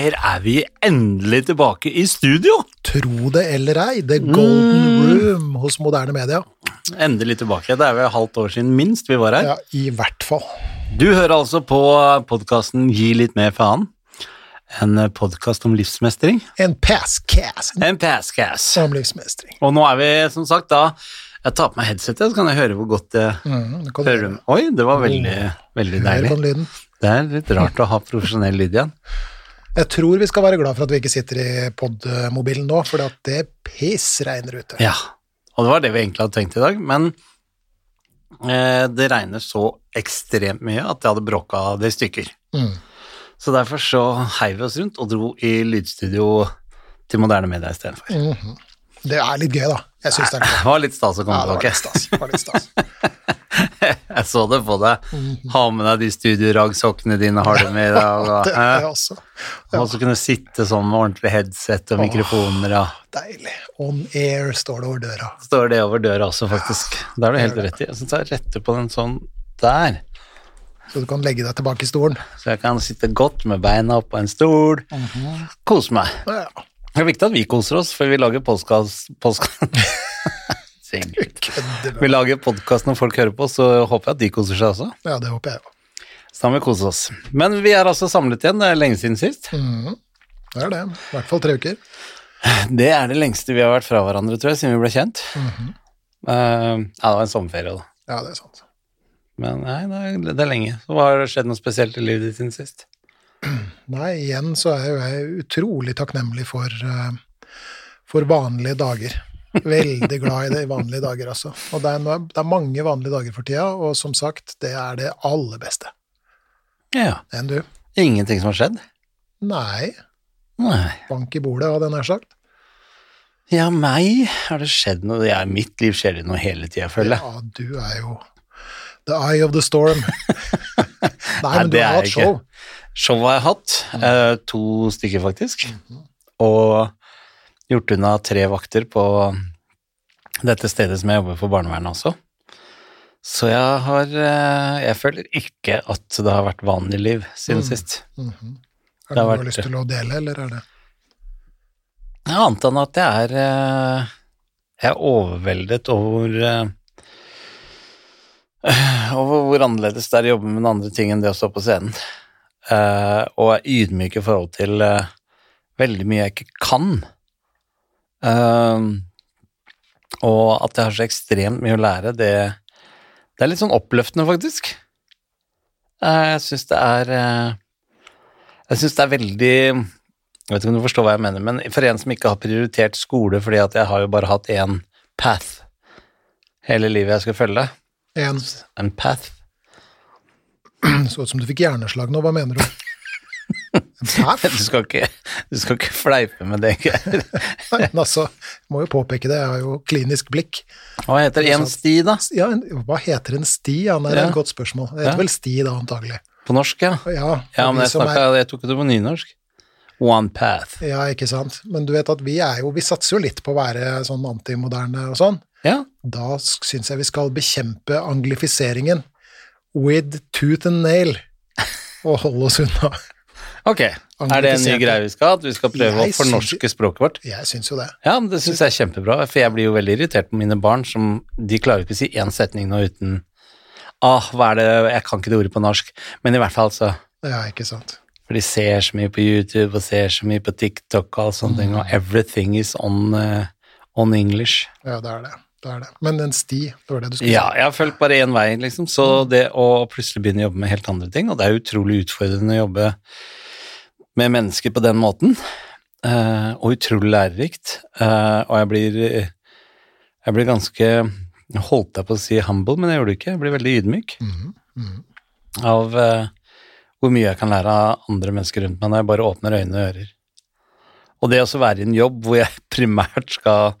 Geir, er vi endelig tilbake i studio. Tro det eller ei, The Golden Room hos moderne media. Endelig tilbake. Det er vel halvt år siden minst vi var her. Ja, i hvert fall. Du hører altså på podkasten Gi litt mer faen. En podkast om livsmestring. En passcast En passcast. om livsmestring. Og nå er vi som sagt da Jeg tar på meg headsetet, så kan jeg høre hvor godt det Mm, det du hører. Oi, det var veldig, veldig Hør deilig. Det er litt rart å ha profesjonell lyd igjen. Jeg tror vi skal være glad for at vi ikke sitter i podmobilen nå, for det pissregner ute. Ja, og det var det vi egentlig hadde tenkt i dag, men eh, det regner så ekstremt mye at jeg hadde bråka det i stykker. Mm. Så derfor så heiv vi oss rundt og dro i lydstudio til moderne media istedenfor. Mhm. Det er litt gøy, da. Jeg syns det er gøy. Det var litt stas å komme Ja, det var tilbake. litt stas. Det var litt stas. Jeg så det på deg. Ha med deg de studioragsokkene dine, har du med i dag. Og, Det er og så kunne du sitte sånn med ordentlig headset og mikrofoner. Ja. deilig. On air står det over døra. Står det over døra også, faktisk. Det har du helt rett i. Jeg syns jeg retter på den sånn der. Så du kan legge deg tilbake i stolen. Så jeg kan sitte godt med beina oppå på en stol, kose meg. Ja, Det er viktig at vi koser oss, for vi lager podkast Vi lager podkast når folk hører på, så håper jeg at de koser seg også. Ja, det håper jeg jo. Så da må vi kose oss. Men vi er altså samlet igjen, det er lenge siden sist. Mm, Det er det. I hvert fall tre uker. Det er det lengste vi har vært fra hverandre, tror jeg, siden vi ble kjent. Mm -hmm. uh, ja, det var en sommerferie, da. Ja, det er sant. Men nei, det er, det er lenge. Så hva har det skjedd noe spesielt i livet ditt siden sist? Nei, igjen så er jo jeg utrolig takknemlig for, eh, for vanlige dager. Veldig glad i det i vanlige dager, altså. Og det er, det er mange vanlige dager for tida, og som sagt, det er det aller beste. Ja, Enn du? ingenting som har skjedd? Nei, Nei. bank i bordet, hadde jeg nær sagt. Ja, meg har det skjedd noe i mitt liv skjer det noe hele tida, føler jeg. Ja, du er jo the eye of the storm. Nei, men du det har hatt show. Show har jeg hatt, eh, to stykker faktisk, og gjort unna tre vakter på dette stedet som jeg jobber for barnevernet også. Så jeg har eh, Jeg føler ikke at det har vært vanlig liv siden sist. Mm Er har noe du har vært- lyst til å dele, eller er det annet enn at jeg er eh, Jeg er overveldet over Over hvor annerledes det er å jobbe med andre ting enn det å stå på scenen. Uh, og er ydmyk i forhold til uh, veldig mye jeg ikke kan. Uh, og at jeg har så ekstremt mye å lære, det, det er litt sånn oppløftende, faktisk. Jeg syns det er Jeg syns det er veldig jeg vet ikke om du forstår hva jeg mener, men for en som ikke har prioritert skole, fordi at jeg har jo bare hatt én path hele livet jeg skal følge, en Empath. Så ut som du fikk hjerneslag nå, hva mener du? En paff? du skal ikke, du skal ikke fleipe med det, Geir. Nei, men altså, jeg må jo påpeke det, jeg har jo klinisk blikk. Hva heter en sti, da? Ja, en, hva heter en sti? Ja, det er Ja. et godt spørsmål. Det heter Ja. vel sti da, antagelig. På norsk, ja. Ja, Ja, men jeg, som er... jeg tok det på nynorsk. One path. ja, ikke sant. Men du vet at vi er jo, vi satser jo litt på å være sånn antimoderne og sånn. Ja, Da syns jeg vi skal bekjempe anglifiseringen with tooth and nail, og holde oss unna. ok. Er det en ny greie vi skal ha? At vi skal prøve å fornorske syns- språket vårt? Jeg syns jo det. Ja, men det syns jeg er kjempebra, for jeg blir jo veldig irritert på mine barn som De klarer ikke å si én setning nå uten Ah, hva er det Jeg kan ikke det ordet på norsk, men i hvert fall så Ja, ikke sant. For de ser så mye på YouTube og ser så mye på TikTok og alle sånne ting, og everything is on, uh, on English. Ja, det er det. Det er det. Men en sti, det var det du skulle Ja, jeg har fulgt bare én vei, liksom, så det å plutselig begynne å jobbe med helt andre ting, og det er utrolig utfordrende å jobbe med mennesker på den måten, eh, og utrolig lærerikt, eh, og jeg blir jeg blir ganske holdt jeg på å si humble, men jeg gjorde det ikke. Jeg blir veldig ydmyk mm mhm. av eh, hvor mye jeg kan lære av andre mennesker rundt meg når jeg bare åpner øyne og ører. Og det å være i en jobb hvor jeg primært skal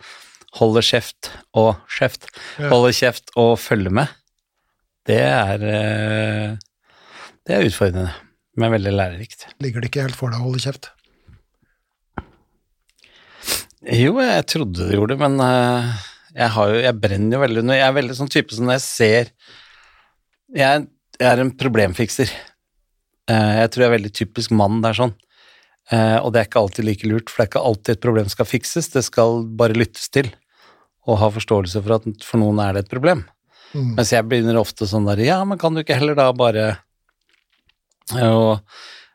holde kjeft og kjeft, Ja. holde kjeft og følge med, det er eh, Det er utfordrende, men veldig lærerikt. Ligger det ikke helt for deg å holde kjeft? Jo, jeg trodde det gjorde det, men eh, jeg, har jo, jeg brenner jo veldig under Jeg er veldig sånn type som når jeg ser Jeg, jeg er en problemfikser. Eh, jeg tror jeg er veldig typisk mann der sånn. Eh, og det er ikke alltid like lurt, for det er ikke alltid et problem skal fikses, det skal bare lyttes til. Og ha forståelse for at for noen er det et problem. Mm. Mens jeg begynner ofte sånn der Ja, men kan du ikke heller da bare Og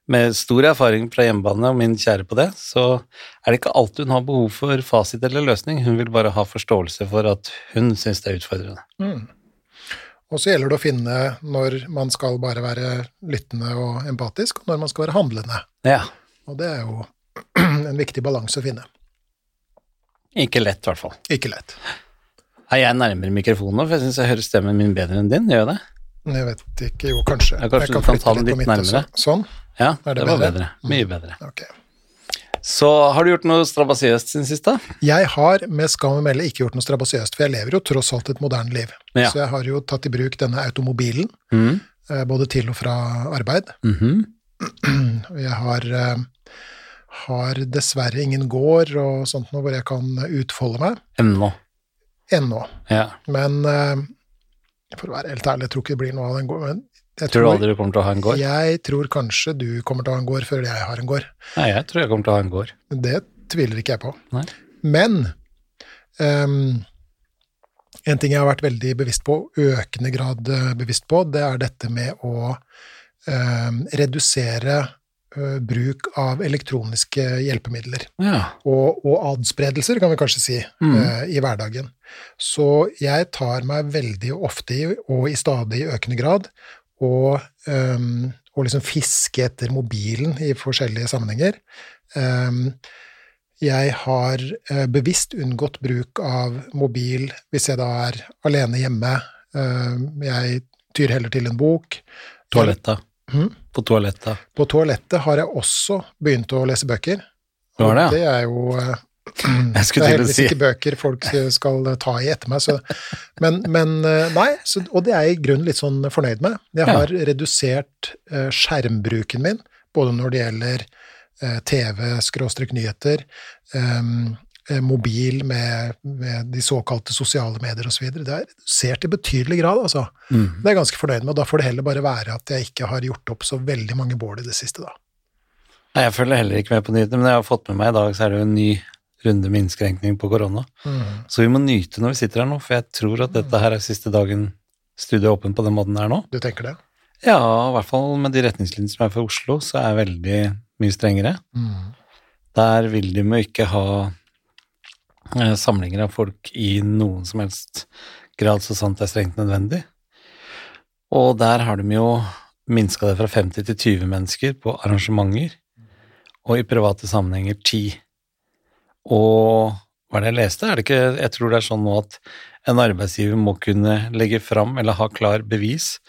med stor erfaring fra hjemmebane og min kjære på det, så er det ikke alltid hun har behov for fasit eller løsning. Hun vil bare ha forståelse for at hun syns det er utfordrende. Mm. Og så gjelder det å finne når man skal bare være lyttende og empatisk, og når man skal være handlende. Ja. Og det er jo en viktig balanse å finne. Ikke lett, i hvert fall. Ikke lett. Er jeg nærmere mikrofonen nå, for jeg syns jeg hører stemmen min bedre enn din? Gjør jeg det? Jeg vet ikke, jo, kanskje. Ja, kanskje jeg du kan ta den på litt nærmere. Sånn? Ja, det, det var bedre? bedre. Mye bedre. Ok. Så har du gjort noe strabasiøst siden sist, da? Jeg har med skam å melde ikke gjort noe strabasiøst, for jeg lever jo tross alt et moderne liv. Ja. Så jeg har jo tatt i bruk denne automobilen, Mm. eh, både til og fra arbeid. Mm Og Jeg har, eh, har dessverre ingen gård og sånt noe hvor jeg kan utfolde meg, Ennå. ennå. Ja. Men eh, for å være helt ærlig, jeg tror ikke det blir noe av den gården. Jeg Tror du aldri du kommer til å ha en gård? Jeg tror kanskje du kommer til å ha en gård før jeg har en gård. Nei, jeg tror jeg kommer til å ha en gård. Det tviler ikke jeg på. Nei. Men um, en ting jeg har vært veldig bevisst på, økende grad eh, bevisst på, det er dette med å um, redusere bruk av elektroniske hjelpemidler. Ja. Og, og adspredelser, kan vi kanskje si, Mm. eh, i hverdagen. Så jeg tar meg veldig ofte i, og i stadig økende grad, og, um, og liksom fiske etter mobilen i forskjellige sammenhenger. Um, jeg har eh, bevisst unngått bruk av mobil hvis jeg da er alene hjemme. Ehm, jeg tyr heller til en bok. Toalettet. Mhm. På toalettet? På toalettet har jeg også begynt å lese bøker. Har det, ja? Det er jo eh, Det er heldigvis si ikke bøker folk skal ta i etter meg, så Men, men eh, nei, så, og det er jeg i grunnen litt sånn fornøyd med. Jeg Ja. har redusert eh, skjermbruken min, både når det gjelder TV-nyheter, mobil med, med de såkalte sosiale medier osv. Det er redusert i betydelig grad, altså. Mm. Det er jeg ganske fornøyd med, og da får det heller bare være at jeg ikke har gjort opp så veldig mange bål i det siste, da. Nei, jeg følger heller ikke med på nyhetene, men jeg har fått med meg i dag, så er det jo en ny runde med innskrenkning på korona. Så vi må nyte når vi sitter her nå, for jeg tror at dette her er siste dagen studiet er åpent på den måten det er nå. Du tenker det? Ja, i hvert fall med de retningslinjene som er for Oslo, så er veldig mye strengere. Der vil de jo ikke ha eh, samlinger av folk i noen som helst grad, så sant det er strengt nødvendig. Og der har de jo minska det fra 50 til 20 mennesker på arrangementer, og i private sammenhenger 10. Og hva er det jeg leste? Er det ikke Jeg tror det er sånn nå at en arbeidsgiver må kunne legge fram eller ha klar bevis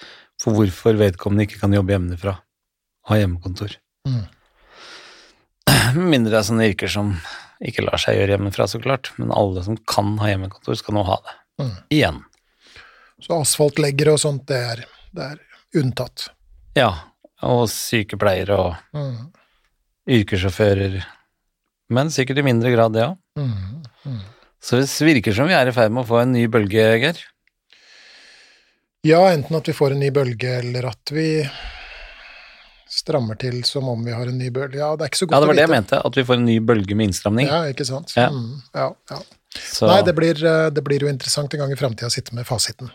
for hvorfor vedkommende ikke kan jobbe hjemmefra, ha hjemmekontor. Mm. Mindre det er sånne yrker som ikke lar seg gjøre hjemmefra, så klart, men alle som kan ha hjemmekontor, skal nå ha det. Mm. Igjen. Så asfaltleggere og sånt, det er, det er unntatt. Ja, og sykepleiere og Mm. yrkessjåfører, men sikkert i mindre grad, det òg. Mm. Mm. Så det virker som vi er i ferd med å få en ny bølge, Geir. Ja, enten at vi får en ny bølge, eller at vi strammer til som om vi har en ny bølge. Ja, det er ikke så godt Ja, det var det jeg mente, at vi får en ny bølge med innstramning. Ja, ikke sant. Ja. Mm. Ja, ja. Nei, det blir, eh, det blir jo interessant en gang i framtida å sitte med fasiten.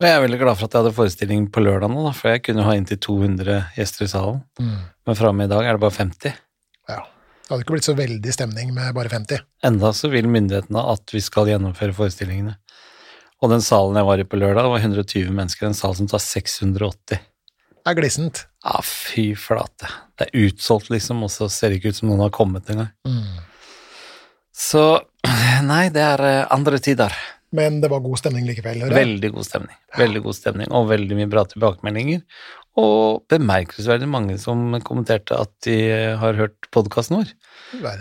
og jeg er veldig glad for at jeg hadde forestilling på lørdag nå, for jeg kunne jo ha inntil 200 gjester i salen. Men framme i dag er det bare 50. Ja. Det hadde ikke blitt så veldig stemning med bare 50. Enda så vil myndighetene at vi skal gjennomføre forestillingene. Og den salen jeg var i på lørdag, det var 120 mennesker, en sal som tar 680. Det er glissent. Ja, fy flate. Det er utsolgt, liksom, og så ser det ikke ut som noen har kommet engang. Mm. Så nei, det er eh, andre tider. Men det var god stemning likevel. Eller? Veldig god stemning. Veldig god stemning, og veldig mye bra tilbakemeldinger. Og bemerkelsesverdig mange som kommenterte at de har hørt podkasten vår.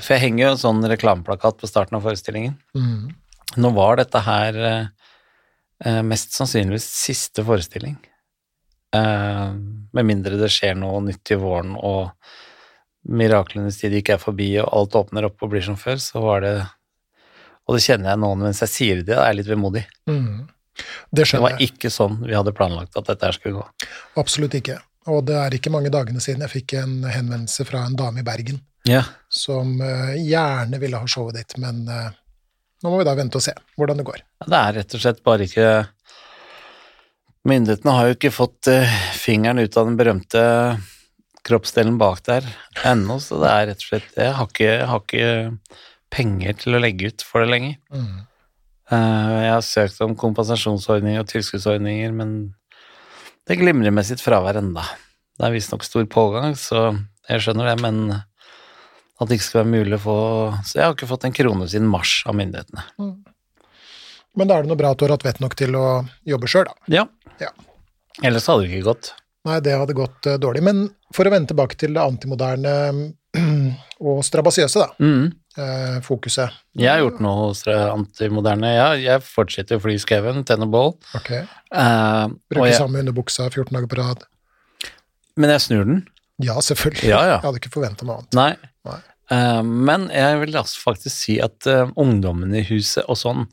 For jeg henger jo en sånn reklameplakat på starten av forestillingen. Mm. Nå var dette her eh, eh, mest sannsynligvis siste forestilling. Eh, med mindre det skjer noe nytt i våren og miraklenes tid ikke er forbi og alt åpner opp og blir som før, så var det Og det kjenner jeg nå mens jeg sier det, da er jeg litt vemodig. Mm. Det Det var jeg. ikke sånn vi hadde planlagt at dette skulle gå. Absolutt ikke. Og det er ikke mange dagene siden jeg fikk en henvendelse fra en dame i Bergen Ja. som eh, gjerne ville ha showet ditt, men eh, nå må vi da vente og se hvordan det går. Det er rett og slett bare ikke Myndighetene har jo ikke fått eh, fingeren ut av den berømte kroppsdelen bak der ennå, så det er rett og slett Jeg har ikke, jeg har ikke penger til å legge ut for det lenger. Mm. Eh, jeg har søkt om kompensasjonsordninger og tilskuddsordninger, men det glimrer med sitt fravær enda. Det er visstnok stor pågang, så jeg skjønner det, men at det ikke skal være mulig å få Så jeg har ikke fått en krone siden mars av myndighetene. Men da er det noe bra at du har hatt vett nok til å jobbe sjøl, da. Ja. Ja. Ellers hadde det ikke gått. Nei, det hadde gått uh, dårlig. Men for å vende tilbake til det antimoderne og strabasiøse, da. Mm. Uh, fokuset. Jeg har gjort noe hos antimoderne. Ja, jeg fortsetter å fly skauen, tenne bål. Ok. Eh, og jeg, samme underbuksa 14 dager på rad. men jeg snur den. Ja, selvfølgelig. Ja, ja. Jeg hadde ikke forventa noe annet. Nei. Nei. Uh, men jeg vil altså faktisk si at uh, ungdommen i huset og sånn,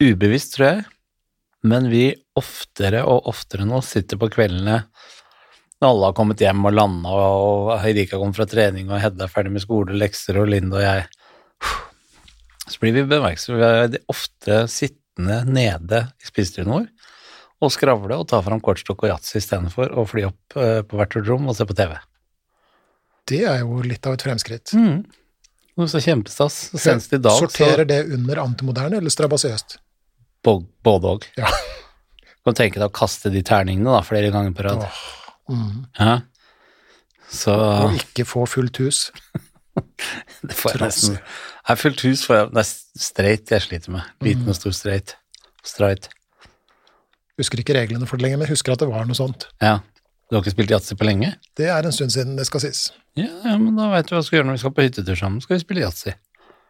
ubevisst tror jeg, men vi oftere og oftere nå sitter på kveldene når alle har kommet hjem og landa, og Heidika kommer fra trening, og Hedda er ferdig med skole, lekser, og Linda og jeg Så blir vi bemerksomme vi er ofte sittende nede i spisestuen vår og skravle og ta fram kortstokk og yatzy istedenfor å fly opp eh, på hvert vårt rom og se på TV. Det er jo litt av et fremskritt. Mm. Så kjempestas. Senest i dag så Sorterer det under antimoderne eller strabasiøst? Både òg. Ja. Kan tenke deg å kaste de terningene da, flere ganger på rad. Oh, mm. Ja. Så Og ikke få fullt hus. det får jeg trassig. nesten er fullt hus får jeg Det er straight jeg sliter med. Liten og stor straight. Straight. Husker ikke reglene for det lenger, men husker at det var noe sånt. Ja. Du har ikke spilt yatzy på lenge? Det er en stund siden, det skal sies. Ja, ja, men da veit du hva vi skal gjøre når vi skal på hyttetur sammen. Skal vi spille yatzy.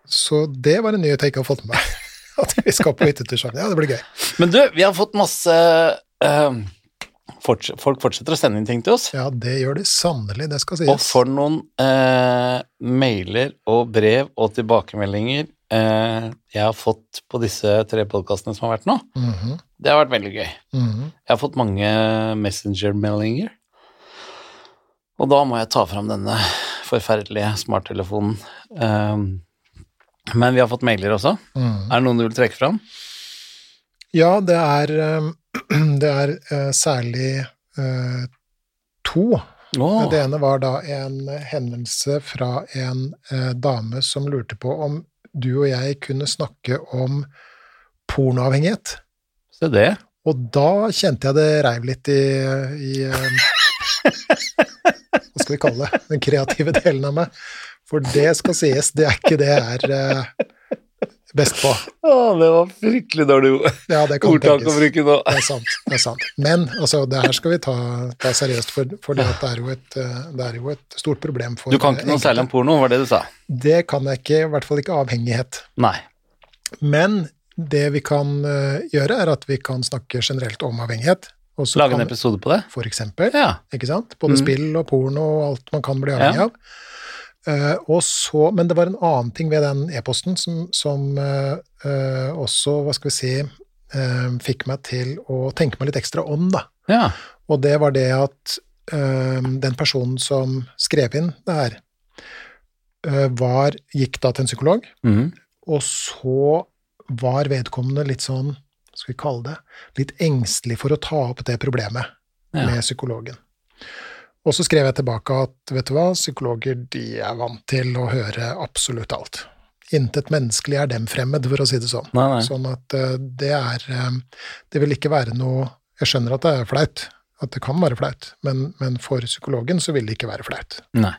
Så det var en nyhet jeg ikke har fått med meg. At vi skal på hyttetur sammen. Ja, det blir gøy. Men du, vi har fått masse eh, forts Folk fortsetter å sende inn ting til oss. Ja, det gjør de sannelig, det skal sies. Og for noen eh, mailer og brev og tilbakemeldinger eh, jeg har fått på disse tre podkastene som har vært nå. Mhm, Det har vært veldig gøy. mhm. Jeg har fått mange Messenger-meldinger. Og da må jeg ta fram denne forferdelige smarttelefonen. Um, men vi har fått mailer også. Mm. Er det noen du vil trekke fram? Ja, det er, eh, det er eh, særlig uh, to. Oh. Det ene var da en henvendelse fra en uh, dame som lurte på om du og jeg kunne snakke om pornoavhengighet. se det. Og da kjente jeg det reiv litt i, i eh, Hva skal vi kalle det? Den kreative delen av meg. For det skal sies, det er ikke det jeg er eh, best på. Åh, det var fryktelig dårlig Ja, det kan ordtak å bruke nå. Det er sant. det er sant. Men altså, det her skal vi ta, ta seriøst, for, for det, at det, er jo et, eh, det er jo et stort problem for Du kan ikke noe enkelte. særlig om porno, var det du sa? Det kan jeg ikke, i hvert fall ikke avhengighet. Nei. Men det vi kan eh, gjøre, er at vi kan snakke generelt om avhengighet. Lage en episode på det? For eksempel, Ja. ikke sant? Både Mm. spill og porno og alt man kan bli avhengig Ja. av. Eh, og så, men det var en annen ting ved den e-posten som, som eh, eh, også, hva skal vi si, fikk meg til å tenke meg litt ekstra om, da. ja. Og det var det at den personen som skrev inn det her, var, gikk da til en psykolog, mm. og så var vedkommende litt sånn, skal vi kalle det, litt engstelig for å ta opp det problemet Ja. med psykologen. Og så skrev jeg tilbake at vet du hva, psykologer de er vant til å høre absolutt alt. Intet menneskelig er dem fremmed, for å si det sånn. Nei, nei. Sånn at eh, det er eh, Det vil ikke være noe Jeg skjønner at det er flaut, at det kan være flaut, men, men for psykologen så vil det ikke være flaut. Nei.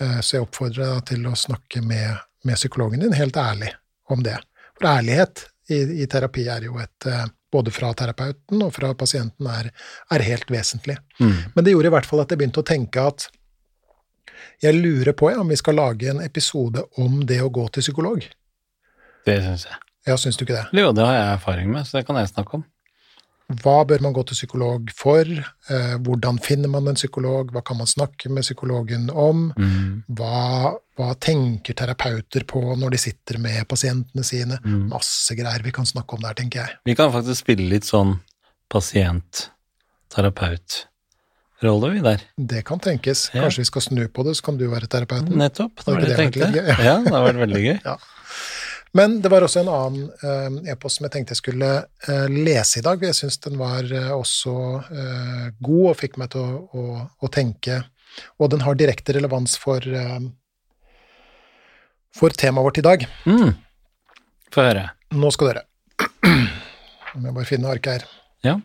Eh, Så jeg oppfordrer deg til å snakke med, med psykologen din helt ærlig om det. For ærlighet i, i terapi er jo et Både fra terapeuten og fra pasienten er, er helt vesentlig. Mm. Men det gjorde i hvert fall at jeg begynte å tenke at jeg lurer på ja, om vi skal lage en episode om det å gå til psykolog. Det syns jeg. Ja, syns du ikke det? Jo, det har jeg erfaring med, så det kan jeg snakke om. Hva bør man gå til psykolog for? Eh, hvordan finner man en psykolog? Hva kan man snakke med psykologen om? Mm. Hva, hva tenker terapeuter på når de sitter med pasientene sine? Mm. Masse greier vi kan snakke om der, tenker jeg. Vi kan faktisk spille litt sånn pasient, terapeut, rolle, vi der. Det kan tenkes. Ja. Kanskje vi skal snu på det, så kan du være terapeuten. Nettopp. Da var det, det jeg tenkte. litt gøy? Ja, det har vært veldig gøy. Men det var også en annen eh, e-post som jeg tenkte jeg skulle eh, lese i dag. Jeg syns den var eh, også god og fikk meg til å, å, å tenke. Og den har direkte relevans for, for temaet vårt i dag. Mm. Få høre. Nå skal dere. Nå må jeg bare finne arket her. Ja.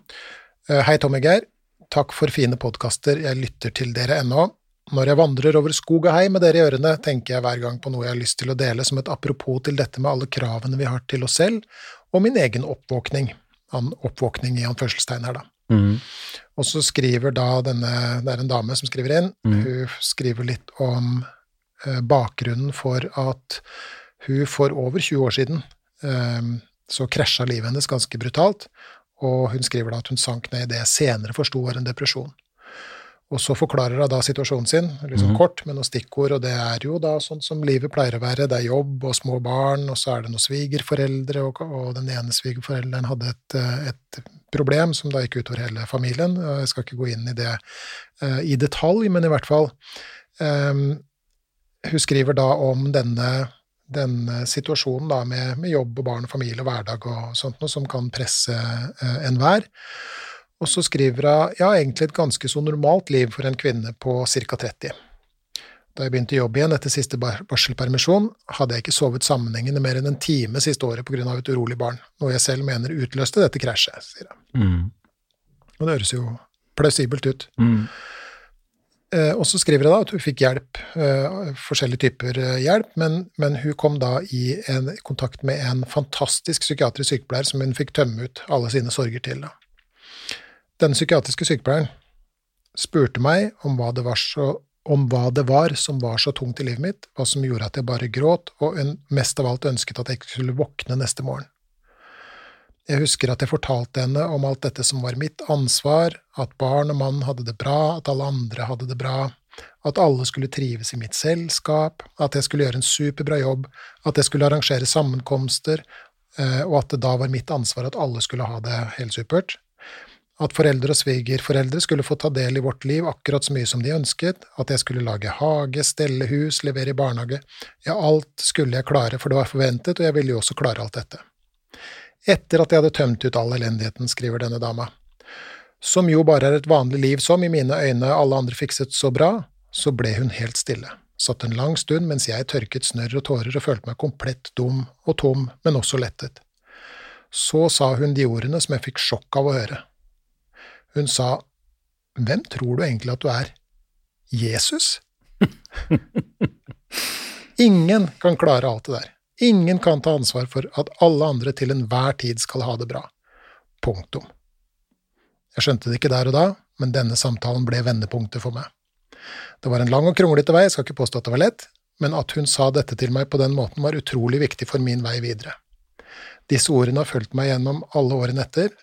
Hei, Tom og Geir. Takk for fine podkaster. Jeg lytter til dere ennå. Når jeg vandrer over skog og hei med dere i ørene, tenker jeg hver gang på noe jeg har lyst til å dele som et apropos til dette med alle kravene vi har til oss selv, og min egen oppvåkning. Oppvåkning i anførselstegn her, da. Mm. Og så skriver da denne Det er en dame som skriver inn. Mm. Hun skriver litt om eh, bakgrunnen for at hun for over 20 år siden eh, så krasja livet hennes ganske brutalt. Og hun skriver da at hun sank ned i det jeg senere forsto var en depresjon. Og så forklarer hun da situasjonen sin, liksom Mhm. kort med noen stikkord, og det er jo da sånn som livet pleier å være. Det er jobb og små barn, og så er det noen svigerforeldre, og, og den ene svigerforelderen hadde et, eh, et problem som da gikk utover hele familien. Jeg skal ikke gå inn i det uh, i detalj, men i hvert fall um, Hun skriver da om denne, denne situasjonen da med, med jobb og barn og familie og hverdag og sånt noe som kan presse uh, enhver. Og så skriver hun ja, egentlig et ganske så normalt liv for en kvinne på ca. 30. Da jeg begynte å jobbe igjen etter siste bar barselpermisjon, hadde jeg ikke sovet sammenhengende mer enn en time siste året pga. et urolig barn, noe jeg selv mener utløste dette krasjet, sier hun. Mm. Og det høres jo plausibelt ut. Mm. Eh, og så skriver hun da at hun fikk hjelp, eh, forskjellige typer eh, hjelp, men, men hun kom da i en, kontakt med en fantastisk psykiatrisk sykepleier som hun fikk tømme ut alle sine sorger til. Da. Denne psykiatriske sykepleieren spurte meg om hva, så, om hva det var som var så tungt i livet mitt, hva som gjorde at jeg bare gråt, og mest av alt ønsket at jeg ikke skulle våkne neste morgen. Jeg husker at jeg fortalte henne om alt dette som var mitt ansvar, at barn og mann hadde det bra, at alle andre hadde det bra, at alle skulle trives i mitt selskap, at jeg skulle gjøre en superbra jobb, at jeg skulle arrangere sammenkomster, eh, og at det da var mitt ansvar at alle skulle ha det helt supert. At foreldre og svigerforeldre skulle få ta del i vårt liv akkurat så mye som de ønsket, at jeg skulle lage hage, stelle hus, levere i barnehage, ja, alt skulle jeg klare, for det var forventet, og jeg ville jo også klare alt dette. Etter at jeg hadde tømt ut all elendigheten, skriver denne dama, som jo bare er et vanlig liv som i mine øyne alle andre fikset så bra, så ble hun helt stille, satt en lang stund mens jeg tørket snørr og tårer og følte meg komplett dum og tom, men også lettet. Så sa hun de ordene som jeg fikk sjokk av å høre. Hun sa, Hvem tror du egentlig at du er? Jesus? Ingen kan klare alt det der. Ingen kan ta ansvar for at alle andre til enhver tid skal ha det bra. Punktum. Jeg skjønte det ikke der og da, men denne samtalen ble vendepunktet for meg. Det var en lang og kronglete vei, jeg skal ikke påstå at det var lett, men at hun sa dette til meg på den måten var utrolig viktig for min vei videre. Disse ordene har fulgt meg gjennom alle årene etter,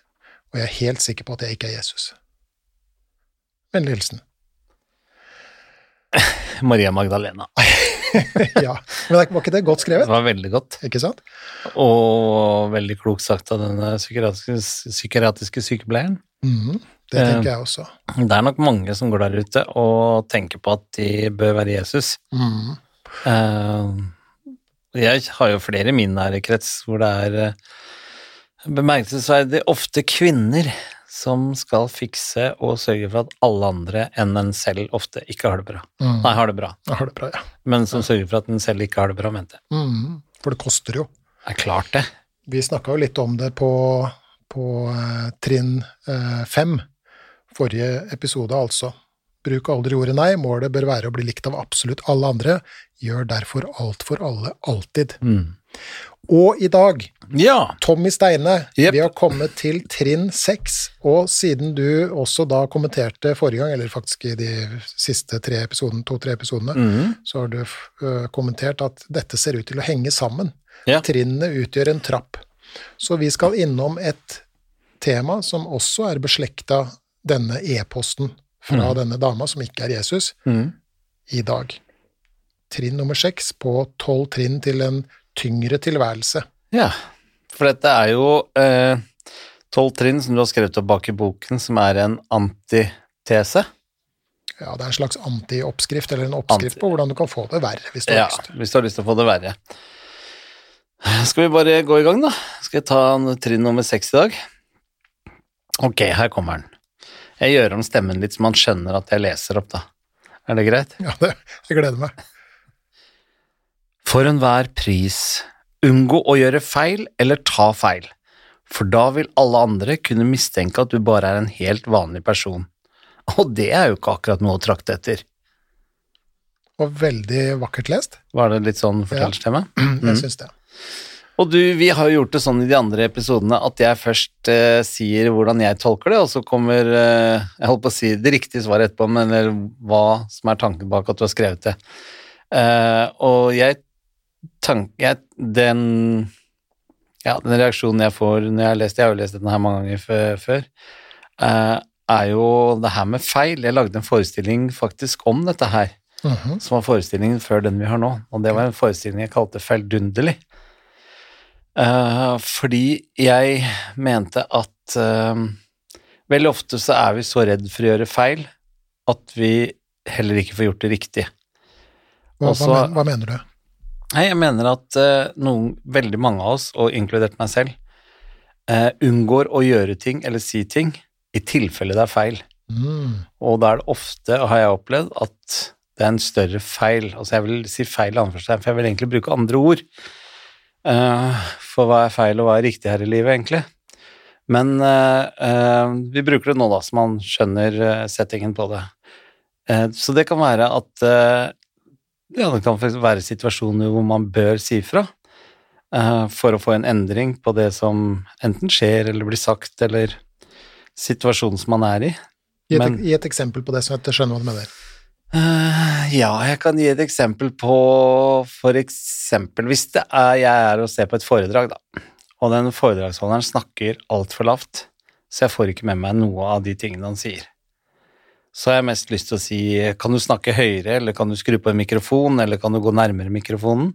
og jeg er helt sikker på at jeg ikke er Jesus. Vennlig hilsen. Maria Magdalena. ja, men var ikke det godt skrevet? Det var veldig godt, Ikke sant? og veldig klokt sagt av denne psykiatriske, psykiatriske sykepleieren. Mhm, det Eh. tenker jeg også. Det er nok mange som går der ute og tenker på at de bør være Jesus. Eh, Jeg har jo flere i min nære krets hvor det er eh, bemerkelsesverdig ofte kvinner som skal fikse og sørge for at alle andre enn en selv ofte ikke har det bra. Mm. Nei, har det bra, har det bra, ja. men som sørger for at en selv ikke har det bra, mente jeg. Mm. For det koster jo. Det er klart det. Vi snakka jo litt om det på, på eh, trinn eh, fem, forrige episode altså. Bruk aldri ordet nei, målet bør være å bli likt av absolutt alle andre. Gjør derfor alt for alle, alltid. Mm. Og i dag, Ja! Tommy Steine, yep. vi har kommet til trinn seks, og siden du også da kommenterte forrige gang, eller faktisk i de siste tre episodene, to-tre episodene, mm. så har du uh, kommentert at dette ser ut til å henge sammen. Ja. Trinnene utgjør en trapp. Så vi skal innom et tema som også er beslekta denne e-posten fra denne dama, som ikke er Jesus, mm. i dag. Trinn nummer seks på tolv trinn til en tyngre tilværelse. Ja, for dette er jo eh, tolv trinn som du har skrevet opp bak i boken, som er en antitese. Ja, det er en slags anti-oppskrift, eller en oppskrift Anti- på hvordan du kan få det verre, hvis du har Ja, lyst. hvis du har lyst til å få det verre. Skal vi bare gå i gang, da? Skal jeg ta trinn nummer seks i dag? Ok, her kommer den. Jeg gjør om stemmen litt så man skjønner at jeg leser opp, da. Er det greit? Ja, det, jeg gleder meg. For enhver pris, unngå å gjøre feil eller ta feil, for da vil alle andre kunne mistenke at du bare er en helt vanlig person. Og det er jo ikke akkurat noe å trakte etter. Og veldig vakkert lest. Var det litt sånn fortellerstemme? Jeg syns det. Og du, vi har jo gjort det sånn i de andre episodene at jeg først eh, sier hvordan jeg tolker det, og så kommer eh, jeg holdt på å si det riktige svaret etterpå, men eller hva som er tanken bak at du har skrevet det. Eh, og jeg tank, jeg, den, ja, den reaksjonen jeg får når jeg har lest Jeg har jo lest denne her mange ganger før, eh, er jo det her med feil. Jeg lagde en forestilling faktisk om dette her Mhm. som var forestillingen før den vi har nå, og det var en forestilling jeg kalte Feildunderlig. Eh, fordi jeg mente at uh, veldig ofte så er vi så redd for å gjøre feil at vi heller ikke får gjort det riktig. Hva, Også- hva, men, hva mener du? Nei, jeg mener at uh, noen, veldig mange av oss, og inkludert meg selv, unngår å gjøre ting eller si ting i tilfelle det er feil. Mm. Og da er det ofte, har jeg opplevd, at det er en større feil. Altså jeg vil si feil anførselstegn, for jeg vil egentlig bruke andre ord. Eh, for hva er feil og hva er riktig her i livet, egentlig? Men eh, eh, vi bruker det nå, da, så man skjønner settingen på det. Så det kan være at ja, det kan være situasjoner hvor man bør si fra for å få en endring på det som enten skjer eller blir sagt, eller situasjonen som man er i. Gi et, et eksempel på det, så jeg skjønner hva du mener. Eh, ja, jeg kan gi et eksempel på For eksempel hvis det er jeg er og ser på et foredrag, da, og den foredragsholderen snakker altfor lavt, så jeg får ikke med meg noe av de tingene han sier. Så har jeg mest lyst til å si kan du snakke høyere, eller kan du skru på en mikrofon, eller kan du gå nærmere mikrofonen?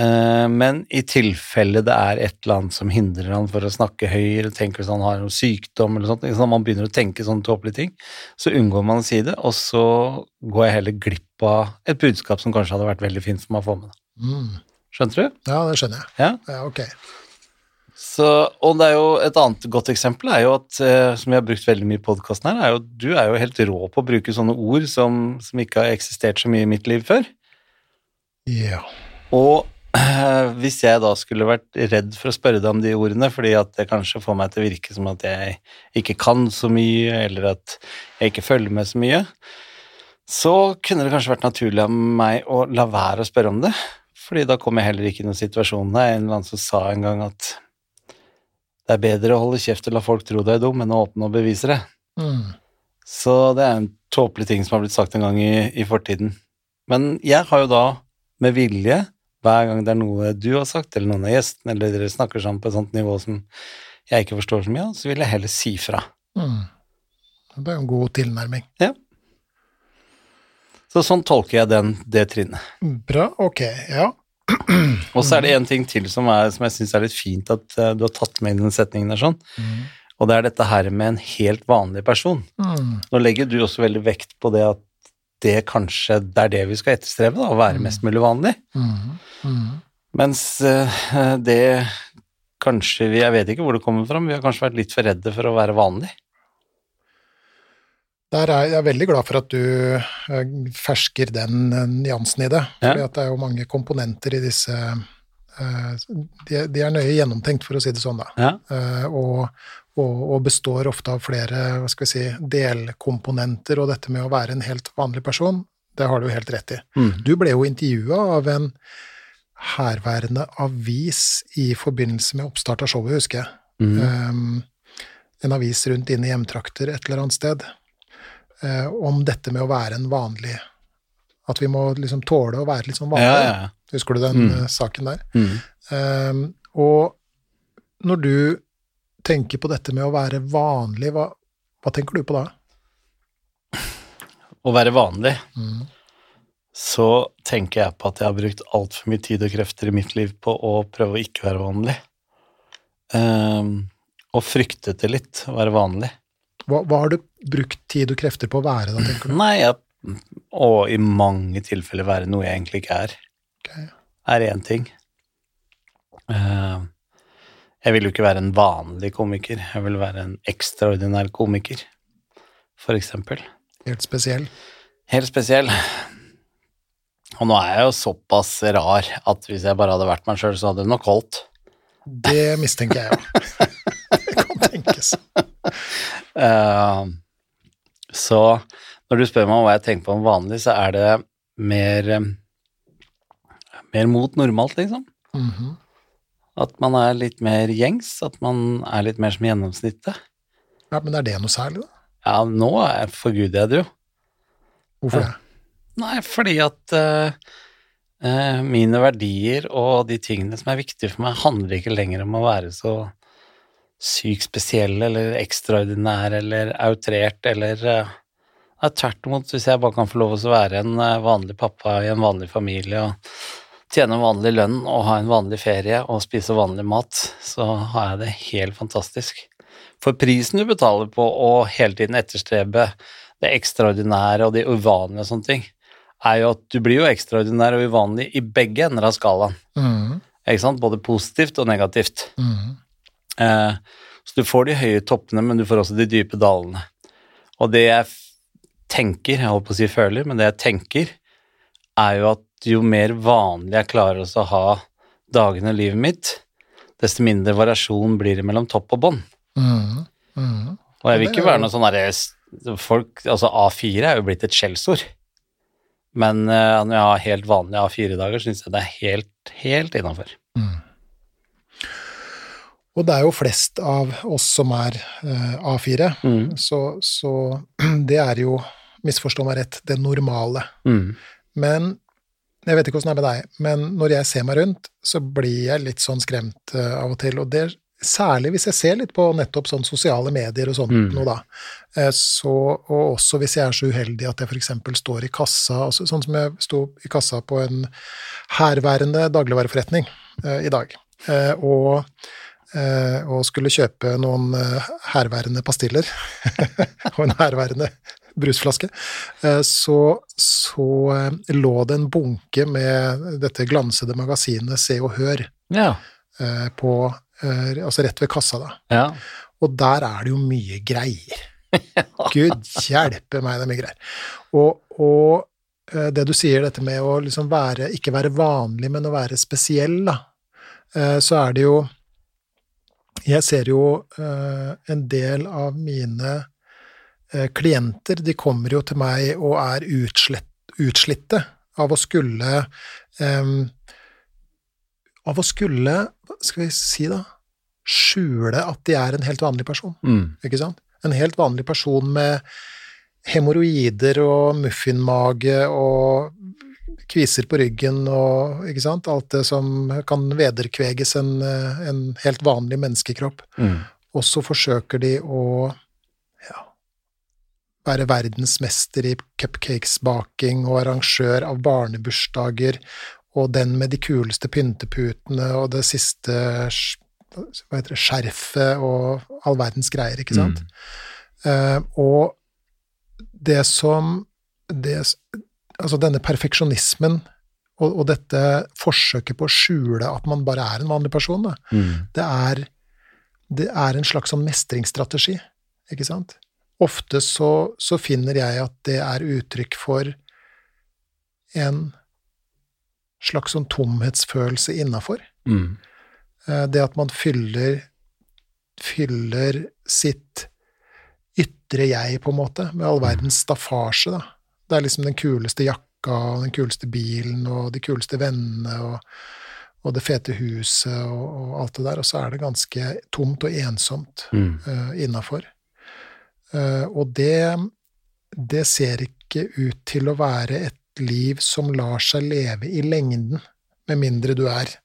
Eh, Men i tilfelle det er et eller annet som hindrer han for å snakke høyere, tenker hvis han har noen sykdom eller sånt, sånn, man begynner å tenke sånne tåpelige ting, så unngår man å si det, og så går jeg heller glipp av et budskap som kanskje hadde vært veldig fint for meg å få med. Mm. Skjønte du? Ja, det skjønner jeg. Ja. Ja, ok. Så, og det er jo et annet godt eksempel er jo at, eh, som vi har brukt veldig mye i podkasten her, er jo at du er jo helt rå på å bruke sånne ord som, som ikke har eksistert så mye i mitt liv før. Ja. Og hvis jeg da skulle vært redd for å spørre deg om de ordene, fordi at det kanskje får meg til å virke som at jeg ikke kan så mye, eller at jeg ikke følger med så mye, så kunne det kanskje vært naturlig av meg å la være å spørre om det. Fordi da kom jeg heller ikke i noen situasjon. der er en eller annen som sa en gang at det er bedre å holde kjeft og la folk tro du er dum, enn å åpne og bevise det. Mm. Så det er en tåpelig ting som har blitt sagt en gang i, i fortiden. Men jeg har jo da med vilje, hver gang det er noe du har sagt, eller noen av gjestene, eller dere snakker sammen på et sånt nivå som jeg ikke forstår så mye av, så vil jeg heller si fra. Mm. Det er jo en god tilnærming. Så sånn tolker jeg den, det trinnet. Bra, ok, ja. Og så er det en ting til som, er, som jeg syns er litt fint at eh, du har tatt med i den setningen der sånn, Mm. og det er dette her med en helt vanlig person. Mm. Nå legger du også veldig vekt på det at det kanskje det er det vi skal etterstrebe, da, å være mest mulig vanlig. Mm. Mm. Mens eh, det kanskje vi Jeg vet ikke hvor det kommer fra, men vi har kanskje vært litt for redde for å være vanlig. Der er jeg er veldig glad for at du eh, fersker den nyansen i det. Ja. det er jo mange komponenter i disse eh, de, er nøye gjennomtenkt, for å si det sånn, da. Ja. Og, og, og består ofte av flere hva skal vi si, delkomponenter. Og dette med å være en helt vanlig person, det har du helt rett i. Mm. Du ble jo intervjua av en herværende avis i forbindelse med oppstart av showet, husker jeg. Mm. Um, en avis rundt dine i hjemtrakter et eller annet sted. Uh, om dette med å være en vanlig At vi må liksom tåle å være litt sånn vanlig. ja, ja. Husker du den Mm. eh, saken der? Mm. Um, og når du tenker på dette med å være vanlig, hva, hva tenker du på da? Å være vanlig, Mm. så tenker jeg på at jeg har brukt altfor mye tid og krefter i mitt liv på å prøve å ikke være vanlig. Um, og fryktet det litt, å være vanlig. Hva, hva har du brukt tid og krefter på å være da, tenker du? Nei, jeg, og i mange tilfeller være noe jeg egentlig ikke er, Okay. er én ting. Eh, jeg vil jo ikke være en vanlig komiker, jeg vil være en ekstraordinær komiker, for eksempel. Helt spesiell. Helt spesiell. Og nå er jeg jo såpass rar at hvis jeg bare hadde vært meg sjøl, så hadde det nok holdt. Det mistenker jeg jo. det kan tenkes. Eh, så når du spør meg om hva jeg tenker på om vanlig, så er det mer mer mot normalt, liksom. Mhm. At man er litt mer gjengs, at man er litt mer som gjennomsnittet. Ja, Men er det noe særlig, da? Ja, nå er- forguder jeg det jo. Hvorfor det? Nei, fordi at uh, uh, mine verdier og de tingene som er viktige for meg, handler ikke lenger om å være så sykt spesiell eller ekstraordinær eller outrert eller uh, tvert imot, hvis jeg bare kan få lov til å være en vanlig pappa i en vanlig familie og tjene vanlig lønn og ha en vanlig ferie og spise vanlig mat, så har jeg det helt fantastisk. For prisen du betaler på å hele tiden etterstrebe det ekstraordinære og det uvanlige og sånne ting, er jo at du blir jo ekstraordinær og uvanlig i begge ender av skalaen. Mm. Ikke sant? Både positivt og negativt. Mm. Eh, så du får de høye toppene, men du får også de dype dalene. Og det jeg tenker, jeg holdt på å si føler, men det jeg tenker, er jo at jo mer vanlig jeg klarer å ha dagene i livet mitt, desto mindre variasjon blir det mellom topp og bånd. Mm. Mm. Og jeg vil ikke være noe sånn derre folk Altså, A4 er jo blitt et skjellsord. Men uh, når jeg har helt vanlige A4-dager, syns jeg det er helt, helt innafor. Og det er jo flest av oss som er uh, A4, Mm. så, så det er jo, misforstå meg rett, det normale. Mm. Men jeg vet ikke hvordan det er med deg, men når jeg ser meg rundt, så blir jeg litt sånn skremt eh, av og til. Og det særlig hvis jeg ser litt på nettopp sånn sosiale medier og sånt Mm. noe, da. Eh, Så, og også hvis jeg er så uheldig at jeg f.eks. står i kassa, altså, sånn som jeg sto i kassa på en herværende dagligvareforretning eh, i dag, eh, og, eh, og skulle kjøpe noen eh, herværende pastiller og en herværende brusflaske, eh, så, så eh, lå det en bunke med dette glansede magasinet Se og Hør Ja. eh, på, altså rett ved kassa, da. ja. Og der er det jo mye greier. Gud hjelpe meg, det er mye greier. Og, og det du sier, dette med å liksom være, ikke være vanlig, men å være spesiell, da, så er det jo Jeg ser jo en del av mine klienter, de kommer jo til meg og er utslett, utslitte av å skulle um, Av å skulle, hva skal vi si da, skjule at de er en helt vanlig person Mm. ikke sant? En helt vanlig person med hemoroider og muffinmage og kviser på ryggen og ikke sant? alt det som kan vederkveges en, eh, en helt vanlig menneskekropp. Mm. Og så forsøker de å være verdensmester i cupcakesbaking og arrangør av barnebursdager og den med de kuleste pynteputene og det siste hva heter det, skjerfet og all verdens greier, ikke sant? Eh, og det som det, Altså denne perfeksjonismen og, og dette forsøket på å skjule at man bare er en vanlig person, da, Mm. det er, det er en slags sånn mestringsstrategi, ikke sant? Ofte så, så finner jeg at det er uttrykk for en slags sånn tomhetsfølelse innafor. Mm. Eh, Det at man fyller, fyller sitt ytre jeg, på en måte, med all verdens staffasje, da. Det er liksom den kuleste jakka, og den kuleste bilen, og de kuleste vennene, og, og det fete huset, og, og alt det der, og så er det ganske tomt og ensomt Mm. uh, innafor. Eh, og det, det ser ikke ut til å være et liv som lar seg leve i lengden, med mindre du er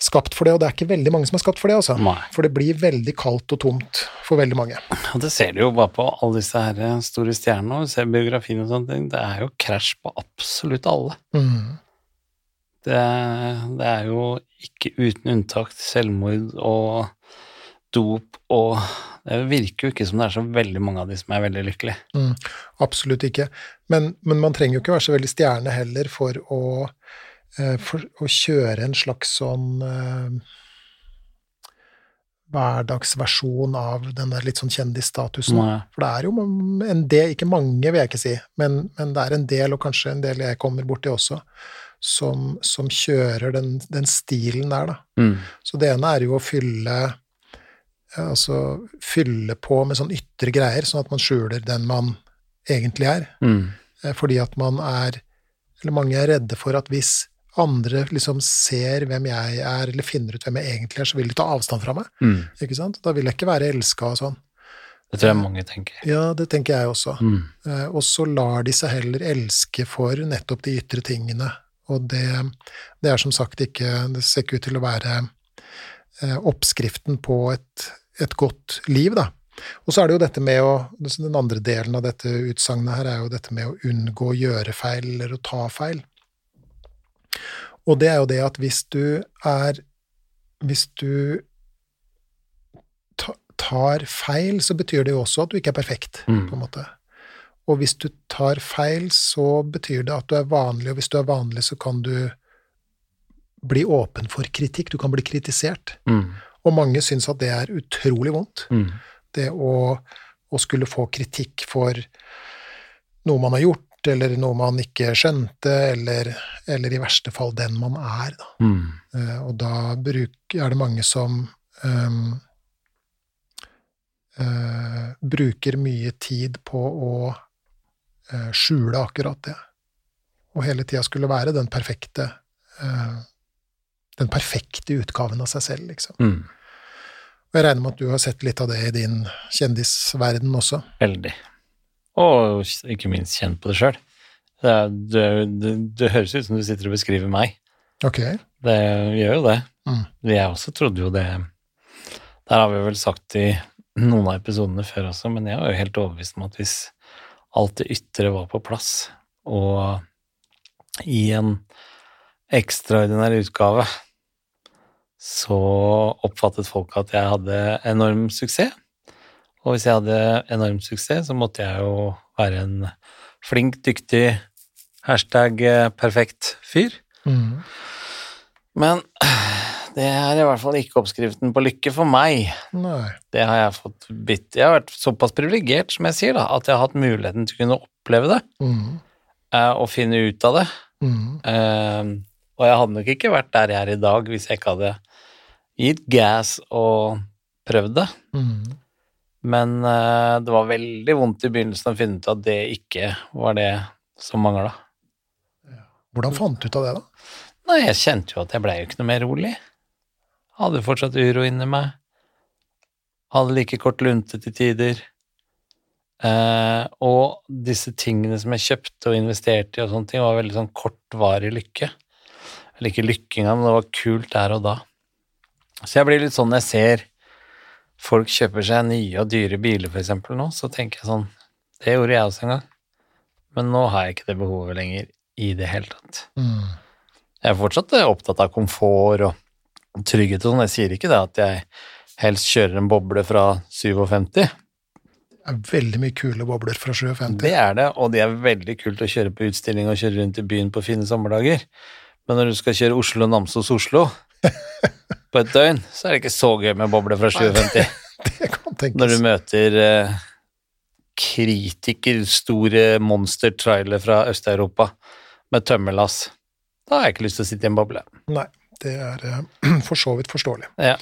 skapt for det, og det er ikke veldig mange som er skapt for det, altså. Nei. For det blir veldig kaldt og tomt for veldig mange. Og det ser du jo bare på alle disse her eh, store stjernene, og du ser biografien og sånne ting. Det er jo krasj på absolutt alle. Mm. Det, det er jo ikke uten unntak selvmord og dop og Det virker jo ikke som det er så veldig mange av de som er veldig lykkelige. Mm, absolutt ikke. Men, men, man trenger jo ikke være så veldig stjerne heller for å, eh, for å kjøre en slags sånn eh, hverdagsversjon av den der litt sånn kjendisstatusen. Nei. For det er jo en del, ikke mange vil jeg ikke si, men, men det er en del, og kanskje en del jeg kommer borti også, som, som kjører den, den stilen der, da. Mm. Så det ene er jo å fylle altså fylle på med sånn ytre greier, sånn at man skjuler den man egentlig er. Mm. Eh, Fordi at man er Eller mange er redde for at hvis andre liksom ser hvem jeg er, eller finner ut hvem jeg egentlig er, så vil de ta avstand fra meg. Mm. Ikke sant? Da vil jeg ikke være elska og sånn. Det tror jeg mange tenker. Ja, det tenker jeg også. Mm. Eh, Og så lar de seg heller elske for nettopp de ytre tingene. Og det, det er som sagt ikke Det ser ikke ut til å være eh, oppskriften på et, et godt liv, da. Og så er det jo dette med å Den andre delen av dette utsagnet her er jo dette med å unngå å gjøre feil eller å ta feil. Og det er jo det at hvis du er Hvis du tar feil, så betyr det jo også at du ikke er perfekt, Mm. på en måte. Og hvis du tar feil, så betyr det at du er vanlig, og hvis du er vanlig, så kan du bli åpen for kritikk. Du kan bli kritisert. Mm. Og mange syns at det er utrolig vondt. Mm. Det å, å skulle få kritikk for noe man har gjort, eller noe man ikke skjønte, eller, eller i verste fall den man er. Da. Mm. Uh, og da bruk, er det mange som um, uh, bruker mye tid på å uh, skjule akkurat det. Og hele tida skulle være den perfekte den perfekte utgaven av seg selv, liksom. Mm. Og jeg regner med at du har sett litt av det i din kjendisverden også. Veldig. Og ikke minst kjent på det sjøl. Det, det, det, det høres ut som du sitter og beskriver meg. Ok. Det gjør jo det. Mm. Jeg også trodde jo det Der har vi vel sagt i noen av episodene før også, men jeg var jo helt overbevist om at hvis alt det ytre var på plass, og i en ekstraordinær utgave, så oppfattet folk at jeg hadde enorm suksess. Og hvis jeg hadde enorm suksess, så måtte jeg jo være en flink, dyktig, hashtag eh, perfekt fyr. Mm. Men det er i hvert fall ikke oppskriften på lykke for meg. Nei. Det har jeg fått bitt Jeg har vært såpass privilegert, som jeg sier, da, at jeg har hatt muligheten til å kunne oppleve det Mm. eh, og finne ut av det. Mm. Eh, og jeg hadde nok ikke vært der jeg er i dag hvis jeg ikke hadde gitt gas og prøvd det. Mm. Men uh, det var veldig vondt i begynnelsen å finne ut at det ikke var det som mangla. Hvordan fant du ut av det, da? Nei, jeg kjente jo at jeg blei jo ikke noe mer rolig. Hadde fortsatt uro inni meg. Hadde like kort lunte til tider. Eh, og disse tingene som jeg kjøpte og investerte i og sånne ting, var veldig sånn kortvarig lykke. Eller ikke lykke engang, men det var kult der og da. Så jeg blir litt sånn når jeg ser folk kjøper seg nye og dyre biler, eksempel, nå, så tenker jeg sånn Det gjorde jeg også en gang. Men nå har jeg ikke det behovet lenger i det hele tatt. Mm. Jeg er fortsatt eh, opptatt av komfort og trygghet og sånn. Jeg sier ikke det at jeg helst kjører en boble fra 57. Det er veldig mye kule bobler fra 57. Det er det, og det er veldig kult å kjøre på utstilling og kjøre rundt i byen på fine sommerdager. Men når du skal kjøre Oslo-Namsos-Oslo på et døgn, så er det ikke så gøy med boble fra 57. Det kan tenkes. Når du møter eh, kritikerstore monster-trailer fra Øst-Europa med tømmerlass, da har jeg ikke lyst til å sitte i en boble. Nei, det er eh, for så vidt forståelig. Ja.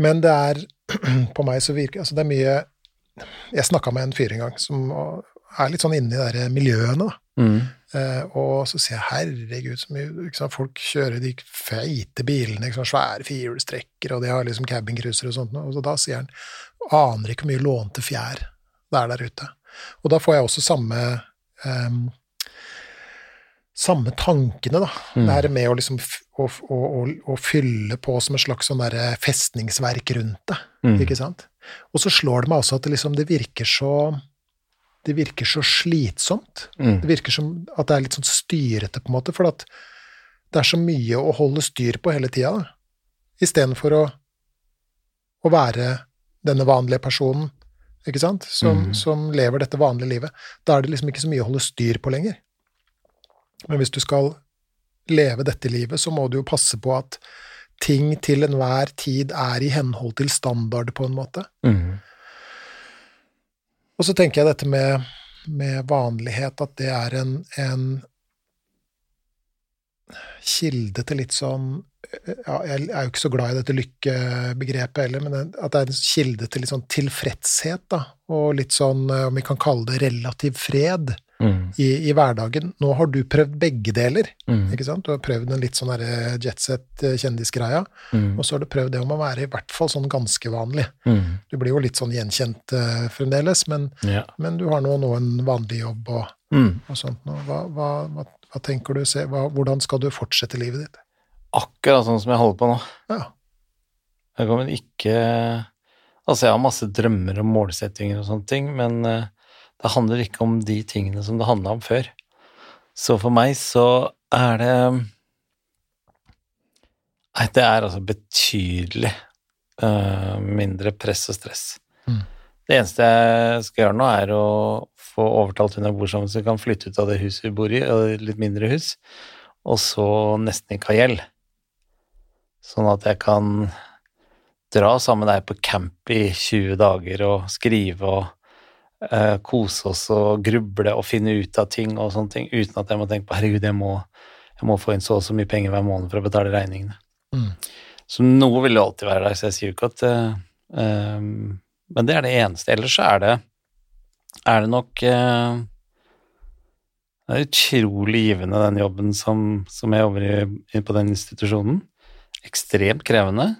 Men det er På meg så virker Altså, det er mye Jeg snakka med en fyr en gang som er litt sånn inne i de der miljøene, da. Mm. Eh, og så ser jeg herregud, så mye sant? folk kjører de feite bilene, sant? svære firehjulstrekker, og de har liksom cabincruisere og sånt. Og så da sier han aner ikke hvor mye lånte fjær det er der ute. Og da får jeg også samme ehm, samme tankene, da. Mm. Det her med å liksom å, å, å, fylle på som et slags sånn derre festningsverk rundt det, Mm. ikke sant. Og så slår det meg også at det liksom det virker så det virker så slitsomt. Mm. Det virker som at det er litt sånn styrete, på en måte, for at det er så mye å holde styr på hele tida, da. Istedenfor å, å være denne vanlige personen, ikke sant, som, mm. som lever dette vanlige livet. Da er det liksom ikke så mye å holde styr på lenger. Men hvis du skal leve dette livet, så må du jo passe på at ting til enhver tid er i henhold til standard, på en måte. Mhm. Og så tenker jeg dette med, med vanlighet, at det er en, en kilde til litt sånn ja, Jeg er jo ikke så glad i dette lykkebegrepet heller, men at det er en kilde til litt sånn tilfredshet, da. Og litt sånn, om vi kan kalle det relativ fred Mhm. i, i hverdagen. Nå har du prøvd begge deler, Mm. ikke sant? Du har prøvd den litt sånn derre jetset-kjendisgreia, mm. og så har du prøvd det om å være i hvert fall sånn ganske vanlig. Mhm. Du blir jo litt sånn gjenkjent uh, fremdeles, men Ja. men du har nå, nå en vanlig jobb og, Mhm. og sånt. Nå. Hva, hva, hva, hva tenker du? Se, hvordan skal du fortsette livet ditt? Akkurat sånn som jeg holder på nå. Ja. Jeg kommer ikke Altså, jeg har masse drømmer og målsettinger og sånne ting, men eh, det handler ikke om de tingene som det handla om før. Så for meg så er det Nei, det er altså betydelig uh, mindre press og stress. Mm. Det eneste jeg skal gjøre nå, er å få overtalt hun jeg bor sammen så vi kan flytte ut av det huset vi bor i, og litt mindre hus, og så nesten ikke ha gjeld. Sånn at jeg kan dra sammen med deg på camp i 20 dager og skrive og eh, kose oss og gruble og finne ut av ting og sånne ting, uten at jeg må tenke på herregud, jeg må, jeg må få inn så og så mye penger hver måned for å betale regningene. Mm. Så noe vil jo alltid være der, så jeg sier jo ikke at uh, um, Men det er det eneste. Ellers så er det er det nok uh, Det er utrolig givende, den jobben som, som jeg jobber i, i på den institusjonen. Ekstremt krevende,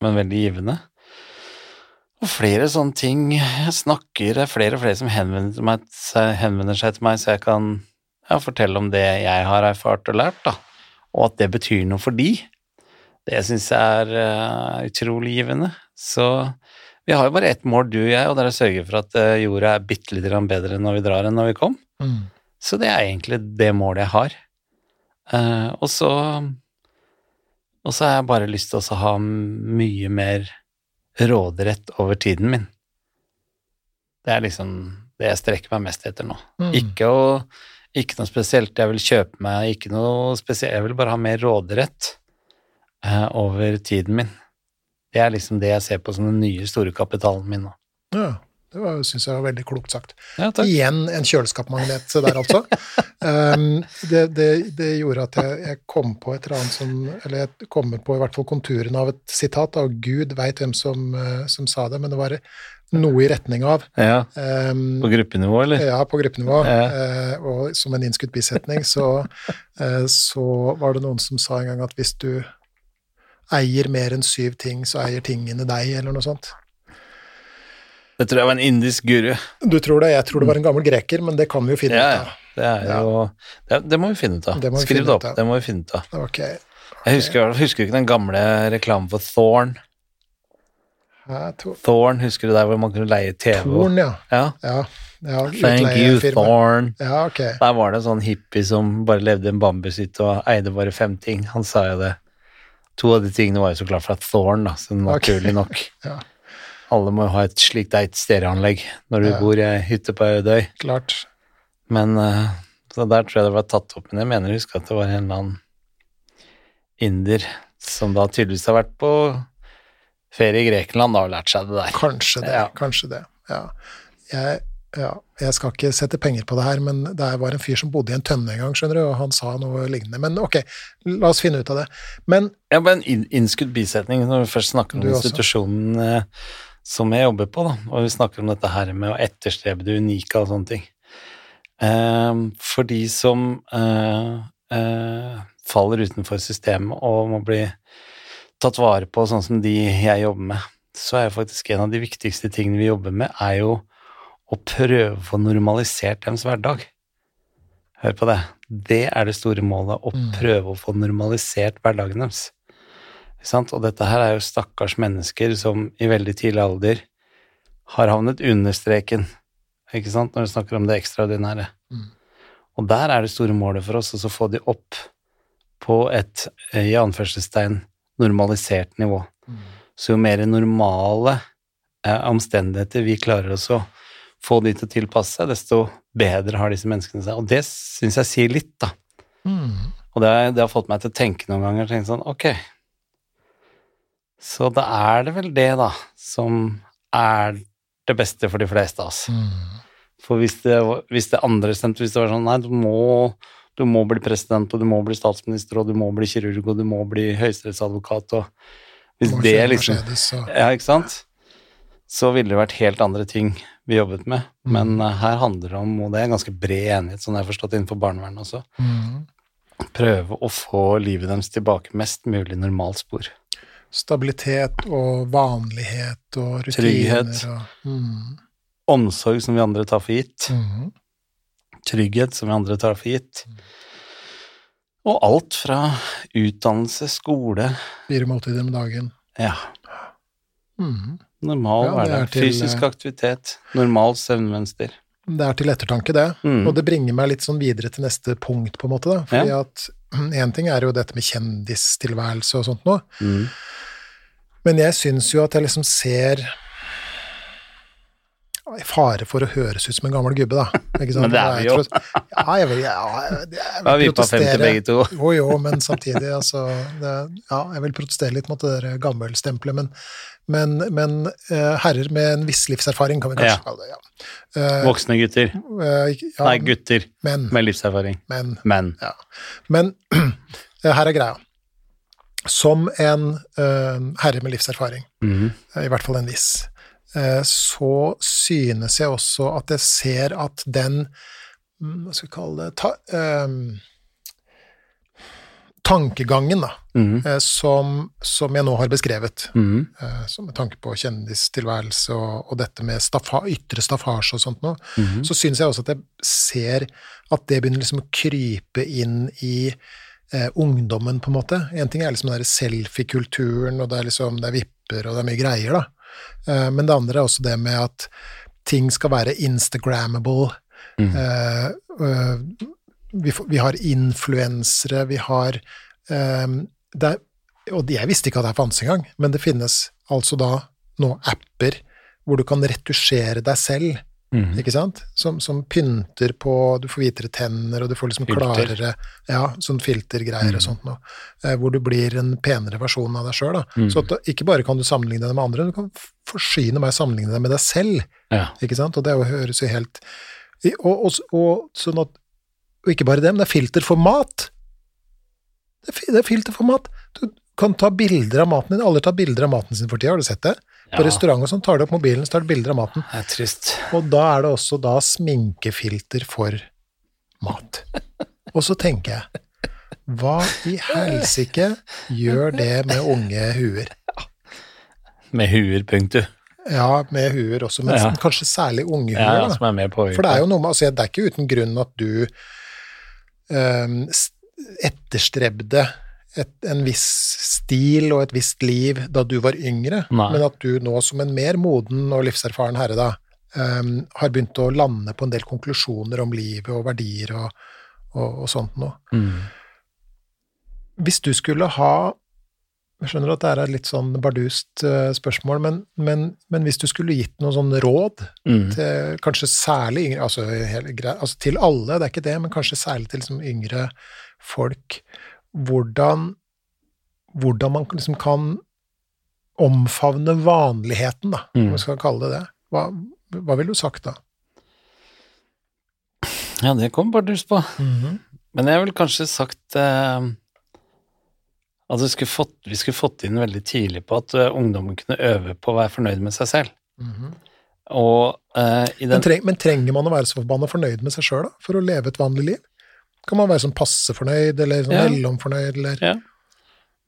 men veldig givende. Og flere sånne ting Jeg snakker Det er flere og flere som henvender, meg, henvender seg til meg, så jeg kan ja, fortelle om det jeg har erfart og lært, da. Og at det betyr noe for de. Det syns jeg er uh, utrolig givende. Så vi har jo bare ett mål, du og jeg, og det er å sørge for at uh, jorda er bitte litt bedre når vi drar enn når vi kom. Mm. Så det er egentlig det målet jeg har. Uh, og så Og så har jeg bare lyst til å ha mye mer råderett over tiden min. Det er liksom det jeg strekker meg mest etter nå. Mm. Ikke, å, ikke noe spesielt jeg vil kjøpe meg, ikke noe spesielt Jeg vil bare ha mer råderett uh, over tiden min. Det er liksom det jeg ser på som den nye, store kapitalen min nå. Ja, det syns jeg var veldig klokt sagt. Ja. Igjen en kjøleskapmagnet der, altså. um, det, det, det gjorde at jeg, jeg kom på et eller annet som Eller jeg kommer på i hvert fall konturene av et sitat, og Gud veit hvem som, eh, som sa det, men det var noe i retning av Ja, um, På gruppenivå, eller? Ja, på gruppenivå. Ja. Uh, og som en innskutt bisetning så, uh, så var det noen som sa en gang at hvis du eier mer enn syv ting, så eier tingene deg, eller noe sånt. Det tror jeg var en indisk guru. Du tror det? Jeg tror det var en gammel greker, men det kan vi jo finne Ja, ut av. Det er jo det, det må vi finne ut av. Skriv det opp. Det må vi finne ut av. Ok. Jeg husker, husker ikke den gamle reklamen for Thorn? Thorn, husker du der hvor man kunne leie TV? Thorn, ja. Ja. Ja, ja Thank you. Thorn. Ja, okay. Der var det en sånn hippie som bare levde i en bambushytte og eide bare fem ting. Han sa jo det. To av de tingene var jo så klart fra Thorn, da, så naturlig nok. Ja. Alle må ha et slikt eit stereoanlegg når du Ja. bor i hytte på Audøy. Klart. Men eh, så der tror jeg det var tatt opp, men jeg mener å huske at det var en eller annen inder som da tydeligvis har vært på ferie i Grekenland da, og lært seg det der. Kanskje det. Ja. Kanskje det. Ja. Jeg, ja. jeg skal ikke sette penger på det her, men det var en fyr som bodde i en tønne en gang, skjønner du, og han sa noe lignende. Men ok, la oss finne ut av det. Men Ja, bare en innskudd bisetning når vi først snakker om institusjonen. også. Som jeg jobber på, da, og vi snakker om dette her med å etterstrebe det unike og sånne ting. Eh, for de som eh, eh, faller utenfor systemet og må bli tatt vare på, sånn som de jeg jobber med, så er faktisk en av de viktigste tingene vi jobber med, er jo å prøve å få normalisert deres hverdag. Hør på det. Det er det store målet, å Mm. prøve å få normalisert hverdagen deres. Og dette her er jo stakkars mennesker som i veldig tidlig alder har havnet under streken, ikke sant, når du snakker om det ekstraordinære. Mm. Og der er det store målet for oss, å få de opp på et, eh, i anførselstegn, normalisert nivå. Mm. Så jo mer normale eh, omstendigheter vi klarer oss å få de til å tilpasse seg, desto bedre har disse menneskene seg. Og det syns jeg sier litt, da. Mm. Og det, har- det har fått meg til å tenke noen ganger, tenke sånn, ok, så da er det vel det, da, som er det beste for de fleste av oss. Mm. For hvis det, hvis det andre stemte, hvis det var sånn, nei, du må, du må bli president, og du må bli statsminister, og du må bli kirurg, og du må bli høyesterettsadvokat, og hvis det liksom Ja, ikke sant? Så ville det vært helt andre ting vi jobbet med. Mm. Men eh, her handler det om, og det er en ganske bred enighet, sånn jeg har forstått innenfor barnevernet også, mm. prøve å få livet deres tilbake mest mulig normalt spor. Stabilitet og vanlighet og rutiner Trygghet. og mm. Omsorg som vi andre tar for gitt. Mm. Trygghet som vi andre tar for gitt. Og alt fra utdannelse, skole Fire måltider med dagen. Ja, Mm. normal Ja, er hverdag. Fysisk eh, aktivitet. Normal søvnmønster. Det er til ettertanke, det. Mm. Og det bringer meg litt sånn videre til neste punkt, på en måte. da. Fordi at én ting er jo dette med kjendistilværelse og sånt noe, Mm. men jeg syns jo at jeg liksom ser i fare for å høres ut som en gammel gubbe, da. Ikke sant? Men det er vi jo. Ja, jeg vil, ja, jeg, jeg Da har vil vi på 50 protestere. begge to. Jo, jo, men samtidig, altså det, Ja, jeg vil protestere litt mot det der gammelstempelet, men, men, men eh, herrer med en viss livserfaring, kan vi kanskje Ja. kalle det. ja. Eh, Voksne gutter. eh, ja, Nei, gutter Men, med livserfaring. men, Men. ja. men her er greia. Som en herre med livserfaring, Mhm. i hvert fall en viss, så synes jeg også at jeg ser at den mm, Hva skal vi kalle det ta, ehm, Tankegangen, da, eh, som, som jeg nå har beskrevet, Mm. eh, som med tanke på kjendistilværelse og, og dette med staffa, ytre staffasje og sånt noe, mm. så synes jeg også at jeg ser at det begynner liksom å krype inn i eh, ungdommen, på en måte. En ting er liksom den selfie-kulturen, og det er liksom det er vipper, og det er mye greier, da. Eh, men det andre er også det med at ting skal være instagrammable. Mhm. Eh, eh, vi, vi har influensere, vi har um, er, Og jeg visste ikke at det fantes engang, men det finnes altså da nå apper hvor du kan retusjere deg selv mm. ikke sant? Som, som pynter på Du får hvitere tenner, og du får liksom Filter. klarere Ja, sånn filtergreier og Mm. sånt noe. Eh, hvor du blir en penere versjon av deg sjøl, da. Mm. Så at ikke bare kan du sammenligne deg med andre, du kan forsyne meg sammenligne deg med deg selv, Ja. ikke sant? Og det høres jo helt og, og, og sånn at Og ikke bare det, men det er filter for mat! Det er, er filter for mat. Du kan ta bilder av maten din. Alle tar bilder av maten sin for tida, har du sett det? På Ja. og sånn tar du opp mobilen, så tar du bilder av maten. Det er trist. Og da er det også da sminkefilter for mat. Og så tenker jeg, hva i helsike gjør det med unge huer? Med huer, punktum. Ja, med huer også, men Ja. kanskje særlig unge huer, Ja, som er med på For det er jo noe med, altså det er ikke uten grunn at du ehm, etterstrebte et, en viss stil og et visst liv da du var yngre, Nei. men at du nå som en mer moden og livserfaren herre da, um, har begynt å lande på en del konklusjoner om livet og verdier og, og, og sånt noe. Mm. Hvis du skulle ha Jeg skjønner at det er et litt sånn bardust eh, spørsmål, men, men, men hvis du skulle gitt noen sånn råd Mm. til kanskje særlig yngre altså, hele, altså til alle, det er ikke det, men kanskje særlig til liksom yngre folk, hvordan, hvordan man liksom kan omfavne vanligheten, da, Mm. om vi skal kalle det det. Hva, hva ville du sagt da? Ja, det kom bardus på. Men jeg ville kanskje sagt eh, at vi skulle, fått, vi skulle fått inn veldig tidlig på at eh, ungdommen kunne øve på å være fornøyd med seg selv. Mhm. Og uh, i Men, treng, men trenger man å være så forbanna fornøyd med seg sjøl, da, for å leve et vanlig liv? Kan man være sånn passe fornøyd, eller sånn Ja. mellomfornøyd, eller Ja.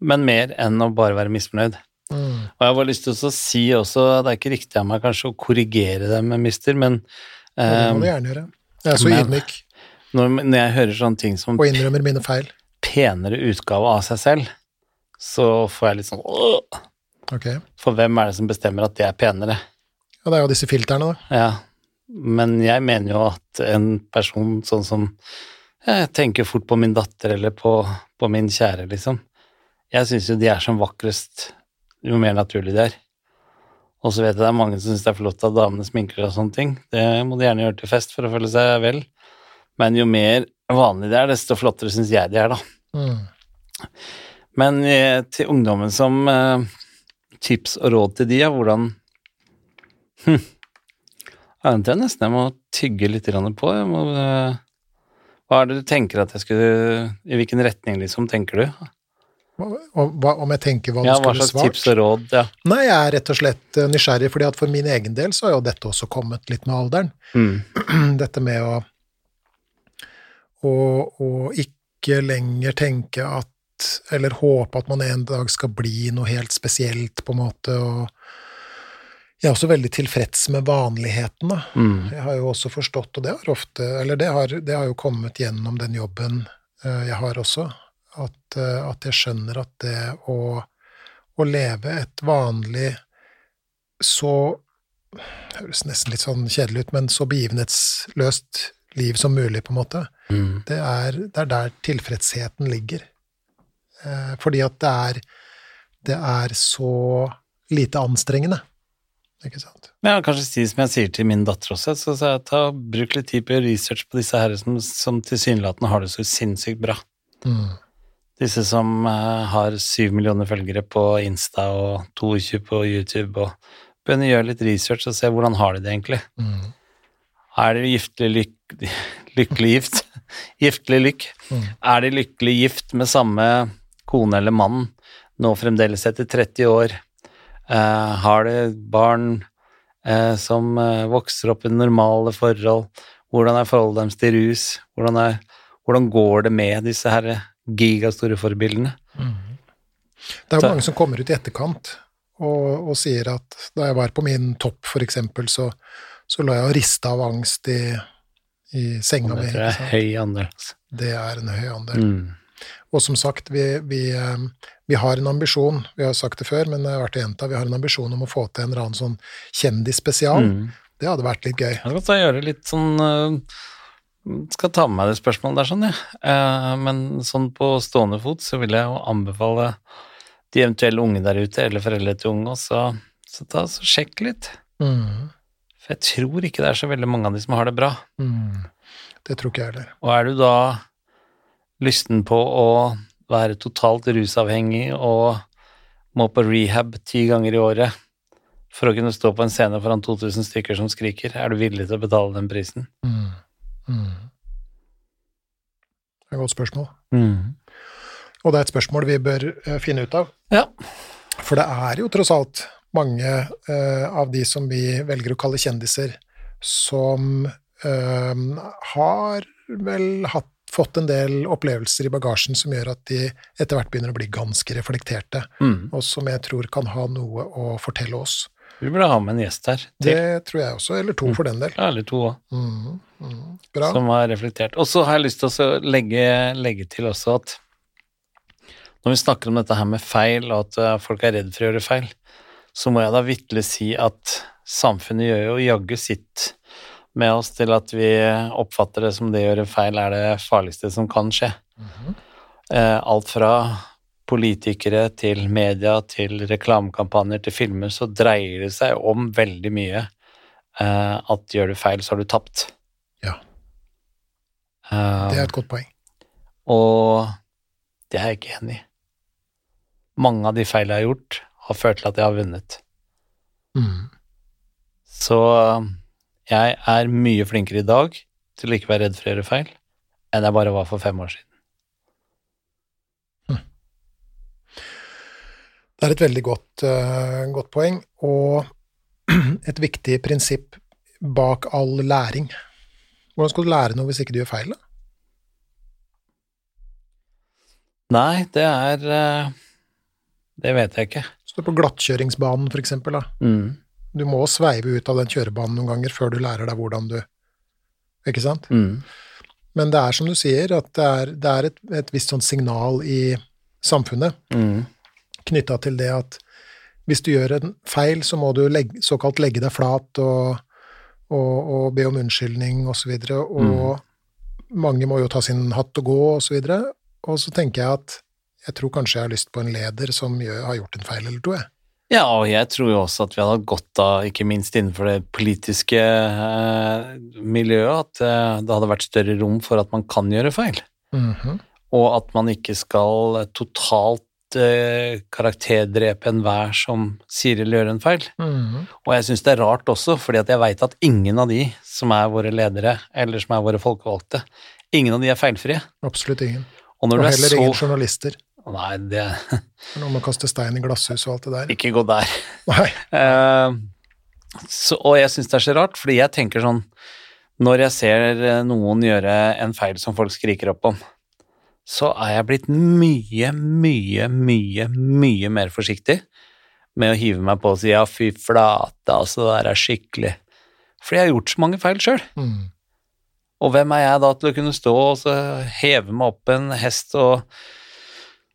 Men mer enn å bare være misfornøyd. mm. Og jeg har bare lyst til å si også, det er ikke riktig av meg kanskje å korrigere dem, mister, men Ja, Det eh, må du gjerne gjøre. Jeg er så ydmyk, når, når jeg hører sånne ting som og innrømmer mine feil. penere utgave av seg selv, så får jeg litt sånn Åh! Okay. For hvem er det som bestemmer at det er penere? Ja, det er jo disse filterne, da. Ja, men jeg mener jo at en person sånn som Jeg tenker fort på min datter eller på, på min kjære, liksom. Jeg syns jo de er som vakrest jo mer naturlig de er. Og så vet jeg det er mange som syns det er flott at damene sminker og sånne ting. Det må de gjerne gjøre til fest for å føle seg vel. Men jo mer vanlig det er, desto flottere syns jeg de er, da. Mm. Men eh, til ungdommen som eh, tips og råd til de, ja, hvordan hm. Jeg er nesten jeg må tygge litt på. Må, eh, hva er det du tenker at jeg skulle I hvilken retning, liksom, tenker du? Om jeg tenker hva Ja, du hva slags svart? tips og råd? Ja. Nei, jeg er rett og slett nysgjerrig, fordi at for min egen del så har jo dette også kommet litt med alderen. Mm. Dette med å, å, å ikke lenger tenke at Eller håpe at man en dag skal bli noe helt spesielt, på en måte, og jeg er også veldig tilfreds med vanligheten, da. Mm. Jeg har jo også forstått, og det har ofte Eller det har, det har jo kommet gjennom den jobben uh, jeg har også, at, uh, at jeg skjønner at det å, å leve et vanlig så det høres nesten litt sånn kjedelig ut, men så begivenhetsløst liv som mulig, på en måte. Mm. Det er, det er der tilfredsheten ligger. Eh, fordi at det er, det er så lite anstrengende. Ikke sant? Ja, kanskje si som jeg sier til min datter også, så sa jeg ta, bruk litt tid på research på disse her som, som tilsynelatende har det så sinnssykt bra. Mm. Disse som uh, har syv millioner følgere på Insta og 22 på YouTube, og begynner å gjøre litt research og se hvordan har de det egentlig. Mm. Er de giftelig lyk lykkelig gift? giftelig lykk? Mm. Er de lykkelig gift med samme kone eller mann nå fremdeles etter 30 år? Eh, har det barn eh, som eh, vokser opp i normale forhold? Hvordan er forholdet deres til rus? Hvordan, er, hvordan går det med disse her gigastore forbildene? Det er jo mange som kommer ut i etterkant og, og sier at da jeg var på min topp, for eksempel, så, så lå jeg og rista av angst i, i senga mi. Det er en høy andel. altså. Det er en høy andel. Mm. Og som sagt, vi, vi, eh, vi har en ambisjon, vi har sagt det før, men det er verdt å gjenta, vi har en ambisjon om å få til en eller annen sånn kjendisspesial. Mm. Det hadde vært litt gøy. Jeg skal ta gjøre litt sånn øh, Skal ta med meg det spørsmålet der, sånn, ja. Eh, men sånn på stående fot så vil jeg jo anbefale de eventuelle unge der ute, eller foreldre til unge, også, så ta så sjekk litt. Mm. For jeg tror ikke det er så veldig mange av de som har det bra. Mm. Det tror ikke jeg heller. Og er du da lysten på å være totalt rusavhengig og må på rehab ti ganger i året for å kunne stå på en scene foran 2000 stykker som skriker, er du villig til å betale den prisen? Mm. Mm. Det er et godt spørsmål. Og det er et spørsmål vi bør eh, finne ut av. Ja. For det er jo tross alt mange uh, av de som vi velger å kalle kjendiser, som uh, har vel hatt, fått en del opplevelser i bagasjen som gjør at de etter hvert begynner å bli ganske reflekterte, Mm. og som jeg tror kan ha noe å fortelle oss. Vi burde ha med en gjest her, til. Det tror jeg også, eller to for den del. Ja, eller to òg, Mm, mm, som har reflektert. Og så har jeg lyst til å legge, legge til også at når vi snakker om dette her med feil, og at eh, folk er redd for å gjøre feil, så må jeg da vitterlig si at samfunnet gjør jo jaggu sitt med oss til at vi oppfatter det som det å gjøre feil er det farligste som kan skje. Mm -hmm. alt fra politikere til media til reklamekampanjer til filmer, så dreier det seg om veldig mye eh, at gjør du feil, så har du tapt. Ja. Eh, Det er et godt poeng. og det er jeg ikke enig i. Mange av de feilene jeg har gjort, har ført til at jeg har vunnet. Mm. Så eh, jeg er mye flinkere i dag til å ikke være redd for å gjøre feil, enn jeg bare var for fem år siden. Det er et veldig godt, uh, godt poeng, og et viktig prinsipp bak all læring. Hvordan skal du lære noe hvis ikke du gjør feil? da? Nei, det er uh, Det vet jeg ikke. Stå på glattkjøringsbanen, for eksempel. Da. Mm. Du må sveive ut av den kjørebanen noen ganger før du lærer deg hvordan du Ikke sant? Mm. Men det er som du sier, at det er, det er et, et visst sånn signal i samfunnet Mm. knytta til det at hvis du gjør en feil, så må du legge, såkalt legge deg flat og, og, og be om unnskyldning osv. Og, så videre, og mange må jo ta sin hatt og gå osv. Og, så og så tenker jeg at jeg tror kanskje jeg har lyst på en leder som gjør, har gjort en feil eller to. Jeg. Ja, og jeg tror jo også at vi hadde hatt godt av, ikke minst innenfor det politiske eh, miljøet, at eh, det hadde vært større rom for at man kan gjøre feil. Mhm. Og at man ikke skal eh, totalt eh, karakterdrepe enhver som sier eller gjør en feil. Mhm. Og jeg syns det er rart også, fordi at jeg veit at ingen av de som er våre ledere, eller som er våre folkevalgte, ingen av de er feilfrie. Absolutt ingen. Og Og er heller så ingen journalister. Nei, det Når man kaste stein i glasshus og alt det der. Ikke gå der. Nei. Uh, så, og jeg syns det er så rart, fordi jeg tenker sånn Når jeg ser eh, noen gjøre en feil som folk skriker opp om, så er jeg blitt mye, mye, mye, mye mer forsiktig med å hive meg på og si ja, fy flate, altså, det der er skikkelig. Fordi jeg har gjort så mange feil sjøl. Mm. Og hvem er jeg da til å kunne stå og så heve meg opp en hest og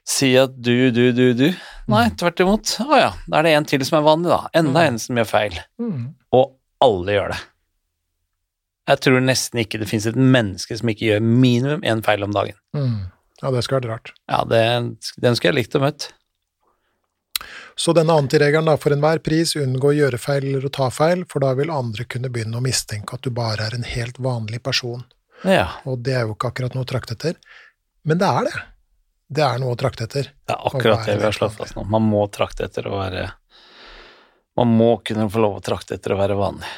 si at du, du, du, du? Nei, tvert imot. Å ja, da er det en til som er vanlig, da. Enda en som gjør feil. Mm. Og alle gjør det. Jeg tror nesten ikke det finnes et menneske som ikke gjør minimum én feil om dagen. Mm. Ja, det skulle vært rart. Ja, det, den skulle jeg likt å møte. Så denne antiregelen da, for enhver pris unngå å gjøre feil eller å ta feil, for da vil andre kunne begynne å mistenke at du bare er en helt vanlig person. Ja, Og det er jo ikke akkurat noe å trakte etter. Men det er det. Det er noe å trakte etter. det er akkurat det vi har slått fast nå. Man må trakte etter å være Man må kunne få lov å trakte etter å være vanlig.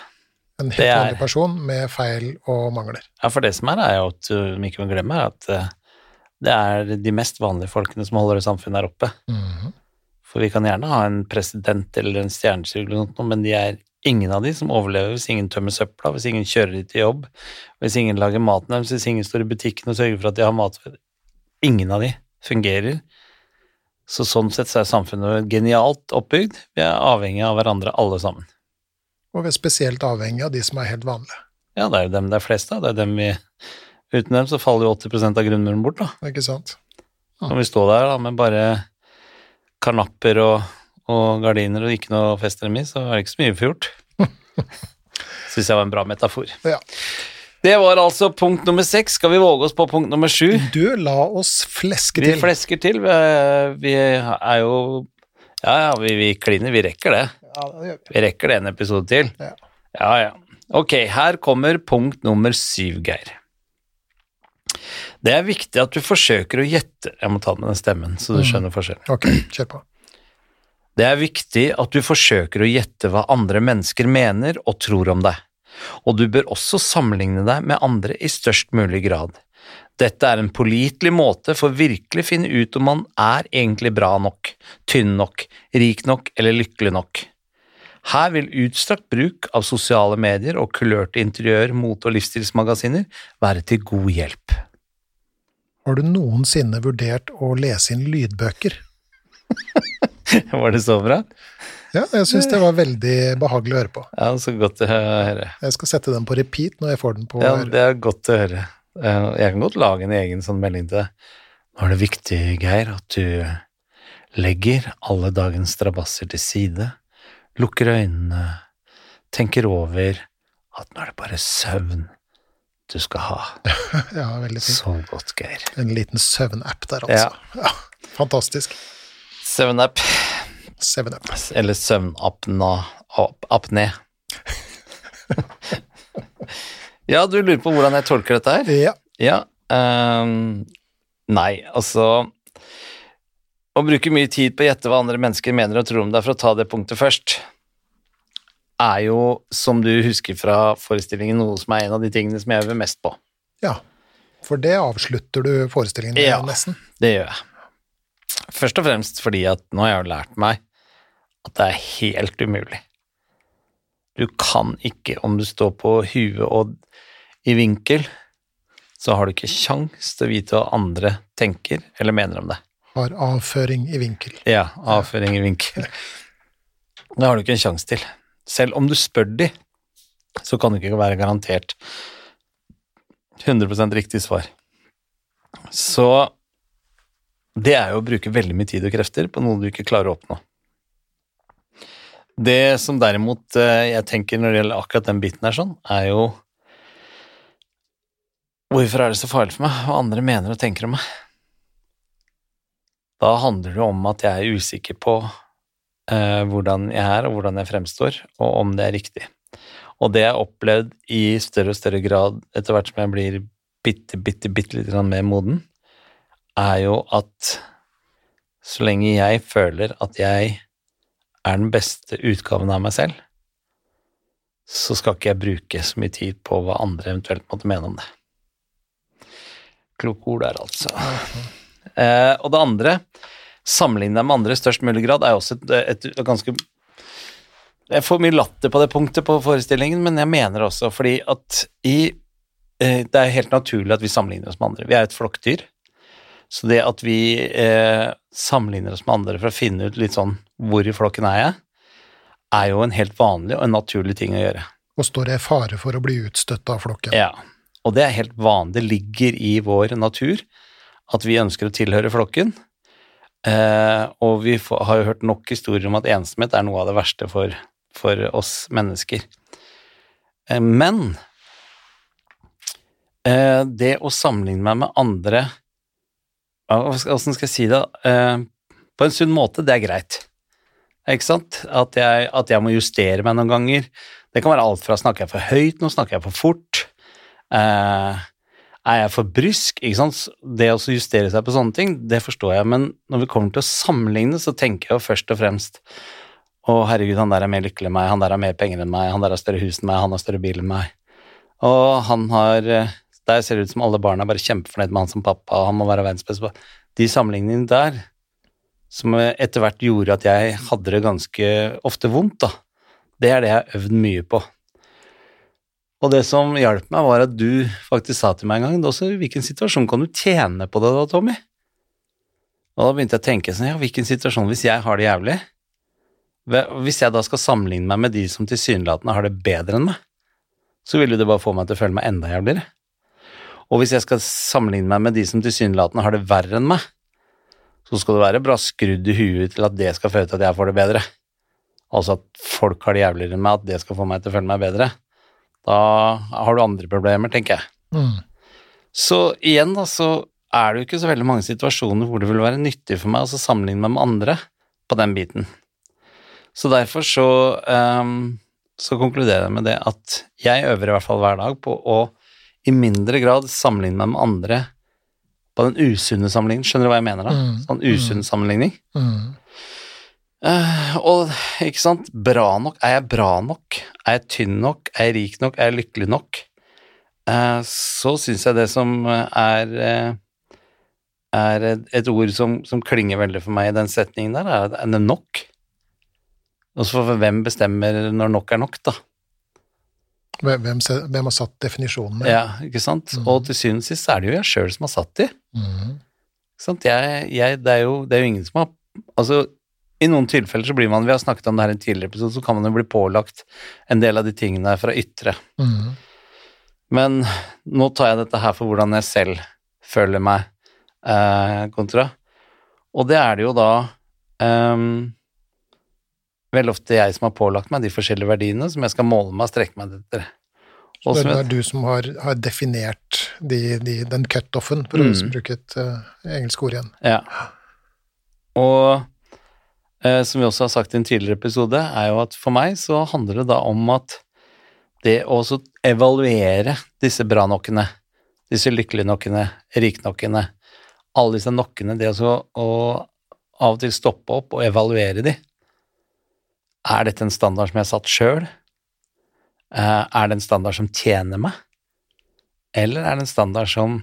En helt er- vanlig person med feil og mangler. Ja, for det som er, er jo at du ikke må glemme, er at eh, det er de mest vanlige folkene som holder samfunnet her oppe. Mhm. For vi kan gjerne ha en president eller en stjernesykkel eller noe, men de er ingen av de som overlever hvis ingen tømmer søpla, hvis ingen kjører de til jobb, hvis ingen lager maten deres, hvis ingen står i butikken og sørger for at de har mat. Ingen av de fungerer. Så sånn sett så er samfunnet genialt oppbygd. Vi er avhengig av hverandre alle sammen. Og vi er spesielt avhengig av de som er helt vanlige. Ja, det er jo dem det er flest av. Det er dem vi Uten dem så faller jo 80 av grunnmuren bort, da. Ikke sant? Når vi står der da, med bare karnapper og, og gardiner og ikke noe festremis, så er det ikke så mye vi får gjort. Syns jeg var en bra metafor. Ja. Det var altså punkt nummer seks. Skal vi våge oss på punkt nummer sju? Du, la oss fleske til. Vi flesker til. Vi, vi er jo Ja, ja, vi, vi kliner. Vi rekker det. Ja, det gjør vi. Vi rekker det en episode til. Ja. Ja, ja. Ok, her kommer punkt nummer syv, Geir. Det er viktig at du forsøker å gjette Jeg må ta med den stemmen, så du Mm. skjønner forskjellen. Ok, kjør på. Det er viktig at du forsøker å gjette hva andre mennesker mener og tror om deg, og du bør også sammenligne deg med andre i størst mulig grad. Dette er en pålitelig måte for virkelig finne ut om man er egentlig bra nok, tynn nok, rik nok eller lykkelig nok. Her vil utstrakt bruk av sosiale medier og kulørte interiør, mote- og livsstilsmagasiner være til god hjelp. Har du noensinne vurdert å lese inn lydbøker? Var det så bra? Ja, jeg syns det var veldig behagelig å høre på. Ja, så godt å høre. Jeg skal sette den på repeat når jeg får den på Ja, det er godt å høre. Eh, Jeg kan godt lage en egen sånn melding til deg. Nå er det viktig, Geir, at du legger alle dagens strabasser til side, lukker øynene, tenker over at nå er det bare søvn du skal ha. Ja, veldig fint. Så godt, Geir. En liten søvnapp der, altså. Ja. Fantastisk. Søvnapp, Seven-up. eller søvnapna-apné. Ja, du lurer på hvordan jeg tolker dette her? Ja. Ja, um, nei, altså Å bruke mye tid på å gjette hva andre mennesker mener og tror om deg, for å ta det punktet først, er jo, som du husker fra forestillingen, noe som er en av de tingene som jeg øver mest på. ja. For det avslutter du forestillingen med, Ja. nesten. Det gjør jeg. Først og fremst fordi at nå har jeg jo lært meg at det er helt umulig. Du kan ikke, om du står på huet og i vinkel, så har du ikke kjangs til å vite hva andre tenker eller mener om det. Har avføring i vinkel. Ja, avføring i vinkel. Det har du ikke en sjanse til. Selv om du spør de, så kan du ikke være garantert 100% riktig svar. Så det er jo å bruke veldig mye tid og krefter på noe du ikke klarer å oppnå. Det som derimot eh, jeg tenker når det gjelder akkurat den biten her sånn, er jo Hvorfor er det så farlig for meg hva andre mener og tenker om meg? Da handler det om at jeg er usikker på eh, hvordan jeg er, og hvordan jeg fremstår, og om det er riktig. Og det jeg har opplevd i større og større grad etter hvert som jeg blir bitte, bitte, bitte litt mer moden, er jo at så lenge jeg føler at jeg er den beste utgaven av meg selv, så skal ikke jeg bruke så mye tid på hva andre eventuelt måtte mene om det. Kloke ord der, altså. Eh, og det andre, sammenligne med andre i størst mulig grad, er også et, et, et ganske Jeg får mye latter på det punktet på forestillingen, men jeg mener også fordi at i eh, Det er helt naturlig at vi sammenligner oss med andre. Vi er et flokkdyr. Så det at vi eh, sammenligner oss med andre for å finne ut litt sånn hvor i flokken er jeg, er jo en helt vanlig og en naturlig ting å gjøre. Og står i fare for å bli utstøtt av flokken. Ja, og det er helt vanlig. Det ligger i vår natur at vi ønsker å tilhøre flokken. Eh, og vi får, har jo hørt nok historier om at ensomhet er noe av det verste for, for oss mennesker. Eh, men eh, det å sammenligne meg med andre Åssen skal jeg si det? Eh, på en sunn måte, det er greit. Ikke sant? At jeg, at jeg, må justere meg noen ganger. Det kan være alt fra snakker jeg for høyt, nå snakker jeg for fort. Eh, er jeg for brysk? Ikke sant? Det å justere seg på sånne ting, det forstår jeg, men når vi kommer til å sammenligne, så tenker jeg jo først og fremst å herregud, han der er mer lykkelig enn meg, han der har mer penger enn meg, han der har større hus enn meg, han har større bil enn meg. Og han har eh, Der ser det ut som alle barna er bare kjempefornøyd med han som pappa, og han må være verdens beste De sammenligningene der som etter hvert gjorde at jeg hadde det ganske ofte vondt, da. Det er det jeg har øvd mye på. Og det som hjalp meg, var at du faktisk sa til meg en gang også, hvilken situasjon kan du tjene på det da, Tommy? Og da begynte jeg å tenke sånn, ja, hvilken situasjon hvis jeg har det jævlig? Hvis jeg da skal sammenligne meg med de som tilsynelatende har det bedre enn meg, så vil jo det bare få meg til å føle meg enda jævligere. Og hvis jeg skal sammenligne meg med de som tilsynelatende har det verre enn meg, så skal du være bra skrudd i huet til at det skal føre til at jeg får det bedre. Altså at folk har det jævligere enn meg, at det skal få meg til å føle meg bedre. Da har du andre problemer, tenker jeg. Mm. Så igjen, da, så er det jo ikke så veldig mange situasjoner hvor det vil være nyttig for meg å sammenligne meg med andre på den biten. Så derfor så, um, så konkluderer jeg med det at jeg øver i hvert fall hver dag på å i mindre grad sammenligne meg med andre på den usunne sammenligningen. Skjønner du hva jeg mener da? Mm. Sånn usunn mm. sammenligning. Mm. Uh, og ikke sant, bra nok, er jeg bra nok? Er jeg tynn nok? Er jeg rik nok? Er jeg lykkelig nok? Uh, så syns jeg det som er uh, er et, ord som, som, klinger veldig for meg i den setningen der, er, er det nok? Og så for hvem bestemmer når nok er nok, da? Hvem, hvem, har satt definisjonene? Ja, ikke sant. Mm. Og til syvende og sist er det jo jeg sjøl som har satt de. Mm. Ikke sant? Jeg, jeg, det, er jo, det, er jo, ingen som har Altså, i noen tilfeller så blir man Vi har snakket om det her i en tidligere episode, så kan man jo bli pålagt en del av de tingene fra ytre. Mm. Men nå tar jeg dette her for hvordan jeg selv føler meg eh, kontra. Og det er det jo da um, vel ofte jeg som har pålagt meg de forskjellige verdiene som jeg skal måle meg og strekke meg etter. Så det er du som har, har definert de, de, den cutoffen, for mm. å bruke et uh, engelsk ord igjen. Ja. Og uh, som vi også har sagt i en tidligere episode, er jo at for meg så handler det da om at det å evaluere disse bra nokkene, disse lykkelige nokkene, riknokkene, alle disse nokkene, det å av og til stoppe opp og evaluere de, er dette en standard som jeg har satt sjøl? Eh, er det en standard som tjener meg? Eller er det en standard som,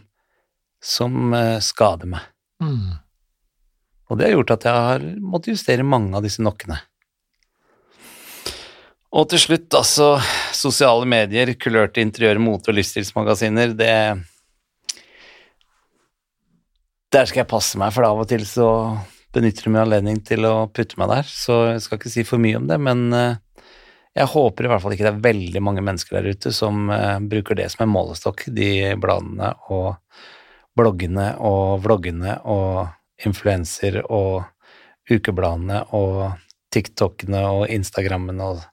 som eh, skader meg? Mm. Og det har gjort at jeg har måttet justere mange av disse nokkene. Og til slutt, altså, sosiale medier, kulørte interiør, mote- og livsstilsmagasiner, det Der skal jeg passe meg, for av og til så benytter meg anledning til å putte meg der, så jeg skal ikke si for mye om det, men eh, jeg håper i hvert fall ikke det er veldig mange mennesker der ute som eh, bruker det som en målestokk, de bladene og bloggene og vloggene og influenser og ukebladene og TikTokene og Instagrammen og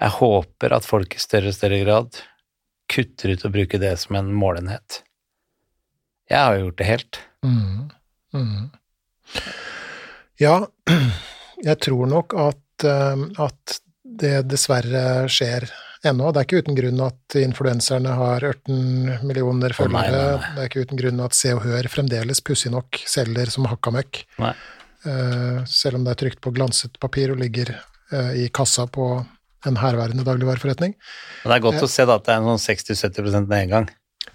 Jeg håper at folk i større og større grad kutter ut å bruke det som en målenhet. Jeg har jo gjort det helt. Mm. Mm. Ja, jeg tror nok at, eh, at det dessverre skjer ennå. Det er ikke uten grunn at influenserne har 18 millioner følgere. nei, nei, nei. Det er ikke uten grunn at Se og Hør fremdeles pussig nok selger som hakka møkk. Eh, selv om det er trykt på glanset papir og ligger eh, i kassa på en herværende dagligvareforretning. Det er godt å se da at det er en sånn 60-70% nedgang.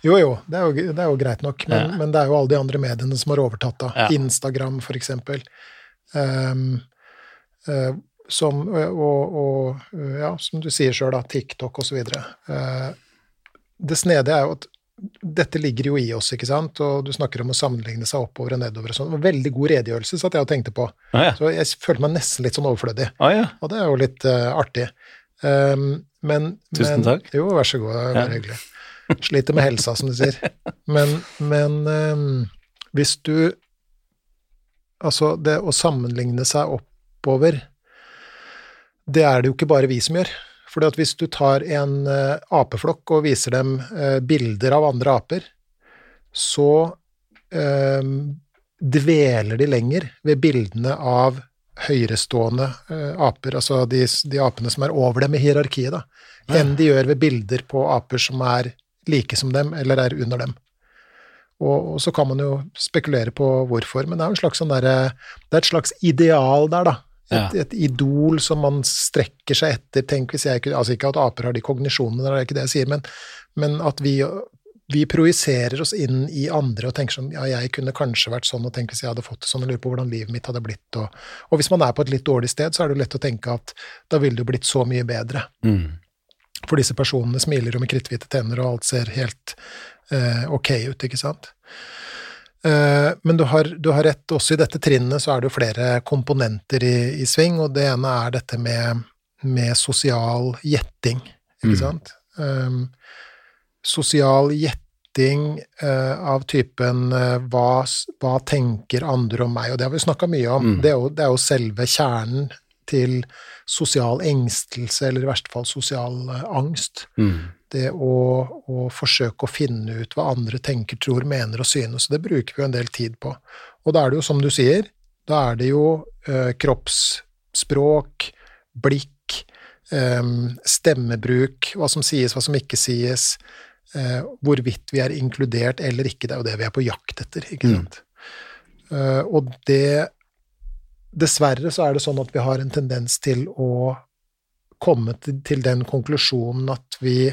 Jo, jo, det er jo, det er jo greit nok, men, Ja. men det er jo alle de andre mediene som har overtatt, da. Ja. Instagram, for eksempel. Um, uh, som, og, og ja, som du sier sjøl, da, TikTok osv. Uh, det snedige er jo at dette ligger jo i oss, ikke sant, og du snakker om å sammenligne seg oppover og nedover og sånn. Veldig god redegjørelse, satt jeg og tenkte på. ah, ja. Så jeg følte meg nesten litt sånn overflødig. Ah, ja. Og det er jo litt uh, artig. Um, men, Tusen men, takk. Jo, vær så god. Det er Ja. hyggelig. Sliter med helsa, som du sier. Men, men um, hvis du Altså, det å sammenligne seg oppover, det er det jo ikke bare vi som gjør. Fordi at hvis du tar en uh, apeflokk og viser dem uh, bilder av andre aper, så uh, dveler de lenger ved bildene av høyerestående eh, aper, altså de, de apene som er over dem i hierarkiet, da, enn de gjør ved bilder på aper som er like som dem, eller er under dem. Og, og så kan man jo spekulere på hvorfor, men det er slags sånn der, Det er et slags ideal der, da. Et, et idol som man strekker seg etter. Tenk hvis jeg kunne Altså ikke at aper har de kognisjonene, det er ikke det jeg sier, men, men at vi, vi projiserer oss inn i andre og tenker sånn Ja, jeg kunne kanskje vært sånn, og tenk hvis jeg hadde fått det sånn, og lurer på hvordan livet mitt hadde blitt, og, og hvis man er på et litt dårlig sted, så er det jo lett å tenke at da ville det jo blitt så mye bedre. Mm. For disse personene smiler jo med kritthvite tenner, og alt ser helt eh, ok ut, ikke sant? Eh, men du har, du har rett, også i dette trinnet så er det jo flere komponenter i, i sving, og det ene er dette med, med sosial gjetting, ikke Mm. sant? Um, sosial gjetting eh, av typen eh, hva, hva tenker andre om meg, og det har vi snakka mye om. Mm. Det, er jo, det er jo selve kjernen til sosial engstelse, eller i verste fall sosial eh, angst. Mm. Det å, å forsøke å finne ut hva andre tenker, tror, mener og synes. Det bruker vi jo en del tid på. Og da er det jo som du sier, da er det jo eh, kroppsspråk, blikk, eh, stemmebruk, hva som sies, hva som ikke sies, eh, hvorvidt vi er inkludert eller ikke. Det er jo det vi er på jakt etter, ikke Mm. sant. Eh, og det Dessverre så er det sånn at vi har en tendens til å komme til, den konklusjonen at vi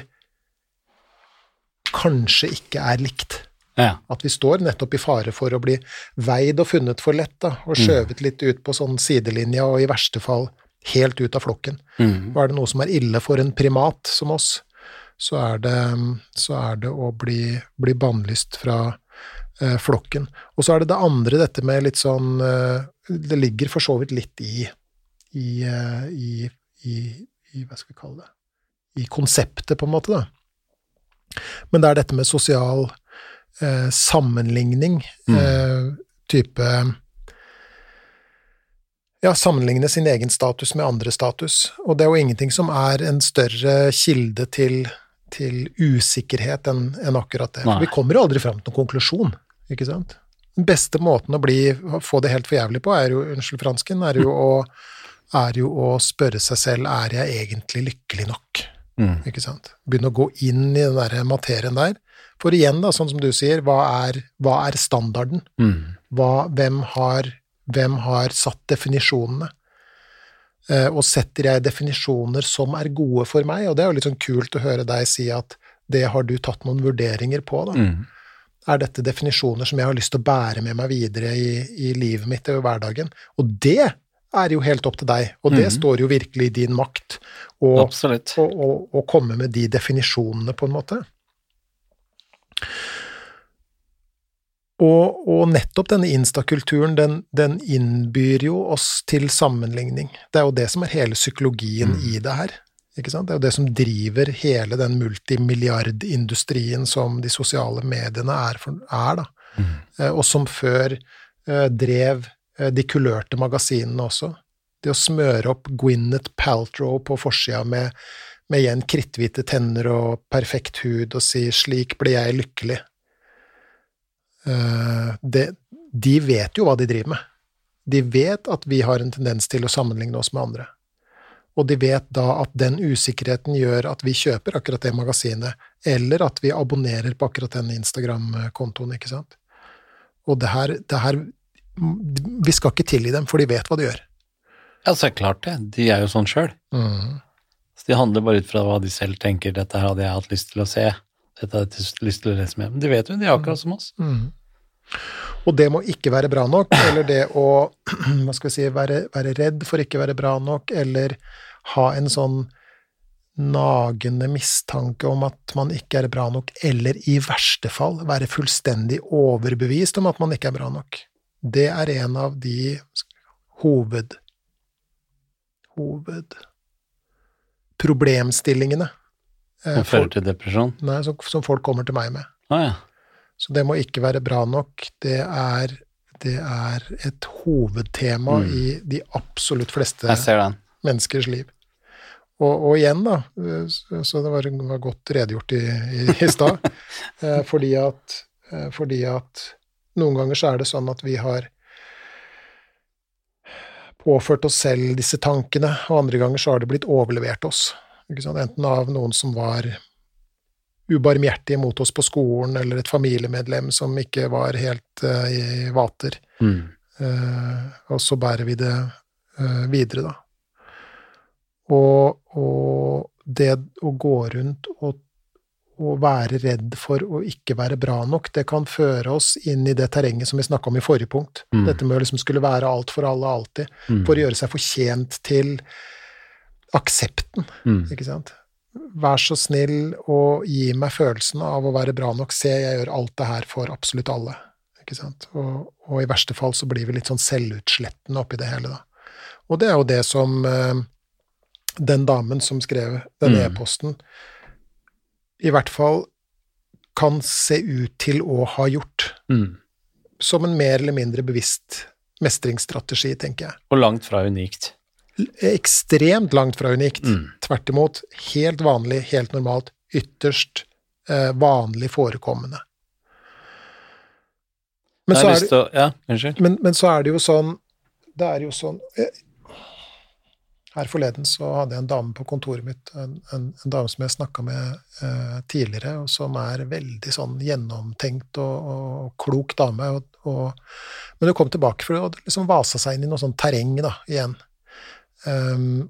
kanskje ikke er likt. Ja. At vi står nettopp i fare for å bli veid og funnet for lett, da, og skjøvet litt ut på sånn sidelinja, og i verste fall helt ut av flokken. Mm. Og er det noe som er ille for en primat som oss, så er det, så er det å bli, bli bannlyst fra eh, flokken. Og så er det det andre, dette med litt sånn eh, Det ligger for så vidt litt i i, eh, i, i, i Hva skal vi kalle det? I konseptet, på en måte, da. Men det er dette med sosial eh, sammenligning, Mm. eh, type ja, sammenligne sin egen status med andres status. Og det er jo ingenting som er en større kilde til, til usikkerhet enn en akkurat det. For vi kommer jo aldri fram til noen konklusjon, ikke sant? Den beste måten å bli, få det helt for jævlig på, er jo, unnskyld fransken, er jo, å, er jo å spørre seg selv er jeg egentlig lykkelig nok? Mm. Ikke sant? Begynne å gå inn i den der materien der. For igjen, da, sånn som du sier, hva er, hva er standarden? Mm. hva, hvem, har, hvem har satt definisjonene? Eh, og setter jeg definisjoner som er gode for meg? Og det er jo litt sånn kult å høre deg si at det har du tatt noen vurderinger på, da. Mm. Er dette definisjoner som jeg har lyst til å bære med meg videre i, i livet mitt og hverdagen? Og det er jo helt opp til deg, og det mm. står jo virkelig i din makt å å- å- å komme med de definisjonene, på en måte. Og, og nettopp denne instakulturen, den, den innbyr jo oss til sammenligning. Det er jo det som er hele psykologien Mm. i det her. Ikke sant? Det er jo det som driver hele den multimilliardindustrien som de sosiale mediene er, for, er da. Mm. Eh, og som før eh, drev eh, de kulørte magasinene også. Det å smøre opp Gwyneth Paltrow på forsida med, med igjen kritthvite tenner og perfekt hud og si 'slik ble jeg lykkelig'. Eh, det, de vet jo hva de driver med. De vet at vi har en tendens til å sammenligne oss med andre. Og de vet da at den usikkerheten gjør at vi kjøper akkurat det magasinet, eller at vi abonnerer på akkurat den Instagram-kontoen, ikke sant. Og det her, det her Vi skal ikke tilgi dem, for de vet hva de gjør. Ja, så er klart det. De er jo sånn sjøl. Mm. Så de handler bare ut fra hva de selv tenker. Dette her hadde jeg hatt lyst til å se. Dette hadde jeg lyst til å lese med. Men de vet jo, de er akkurat som oss. Mm. Og det må ikke være bra nok, eller det å hva skal vi si, være, være redd for ikke være bra nok, eller ha en sånn nagende mistanke om at man ikke er bra nok, eller i verste fall være fullstendig overbevist om at man ikke er bra nok. Det er en av de hoved... hoved... problemstillingene eh, Som fører til depresjon. nei, som, som folk kommer til meg med. Ah, ja. Så det må ikke være bra nok. Det er, det er et hovedtema Mm. i de absolutt fleste menneskers liv. Og, og igjen, da, eh, så det var, var godt redegjort i, i, i stad, eh, fordi, eh, fordi at noen ganger så er det sånn at vi har påført oss selv disse tankene, og andre ganger så har det blitt overlevert oss. Enten av noen som var ubarmhjertige mot oss på skolen, eller et familiemedlem som ikke var helt uh, i vater. Mm. Uh, og så bærer vi det uh, videre, da. Og, og det å gå rundt og, og være redd for å ikke være bra nok, det kan føre oss inn i det terrenget som vi snakka om i forrige punkt. Mm. Dette med å liksom skulle være alt for alle alltid, Mm. for å gjøre seg fortjent til aksepten, Mm. ikke sant. Vær så snill og gi meg følelsen av å være bra nok. Se, jeg gjør alt det her for absolutt alle. Ikke sant? Og, og i verste fall så blir vi litt sånn selvutslettende oppi det hele, da. Og det er jo det som eh, den damen som skrev den Mm. e-posten, i hvert fall kan se ut til å ha gjort. Mm. Som en mer eller mindre bevisst mestringsstrategi, tenker jeg. Og langt fra unikt. Ekstremt langt fra unikt. Mm. Tvert imot, helt vanlig, helt normalt, ytterst eh, vanlig forekommende. Men så, er det, å Ja, men, men så er det jo sånn Det er jo sånn eh, Her forleden så hadde jeg en dame på kontoret mitt, en, en, en dame som jeg snakka med eh, tidligere, og som er veldig sånn gjennomtenkt og, og klok dame. Og, og, men hun kom tilbake for å liksom vasa seg inn i noe sånn terreng da, igjen. Ehm,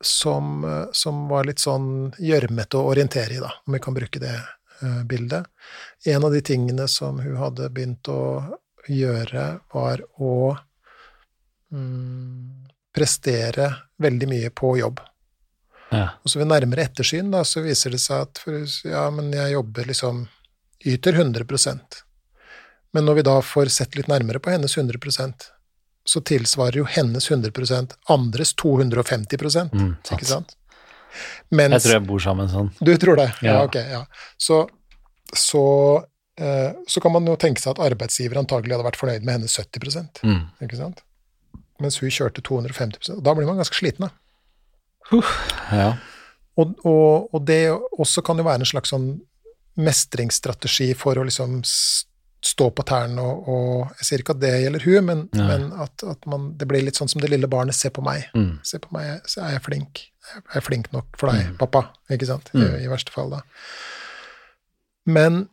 som, som var litt sånn gjørmete å orientere i, da, om vi kan bruke det uh, bildet. En av de tingene som hun hadde begynt å gjøre, var å um, prestere veldig mye på jobb. Ja. Og så ved nærmere ettersyn da, så viser det seg at for, ja, men jeg jobber liksom Yter 100% Men når vi da får sett litt nærmere på hennes 100 så tilsvarer jo hennes 100% andres 250 Mm, sant. ikke sant? Mens Jeg tror jeg bor sammen sånn. Du tror det? Ja, Ja. ok. Ja. Så, så, eh, så kan man jo tenke seg at arbeidsgiver antagelig hadde vært fornøyd med hennes 70 Mm. ikke sant? Mens hun kjørte 250 og Da blir man ganske sliten, da. Ja. Og, og, og det også kan jo være en slags sånn mestringsstrategi for å liksom stå på tærne og, og Jeg sier ikke at det gjelder hun, men, men at, at man, det blir litt sånn som det lille barnet. Se på meg. Mm. Se på meg, så er jeg flink. Er jeg flink nok for deg, Mm. pappa? Ikke sant? I, Mm. I verste fall, da. Men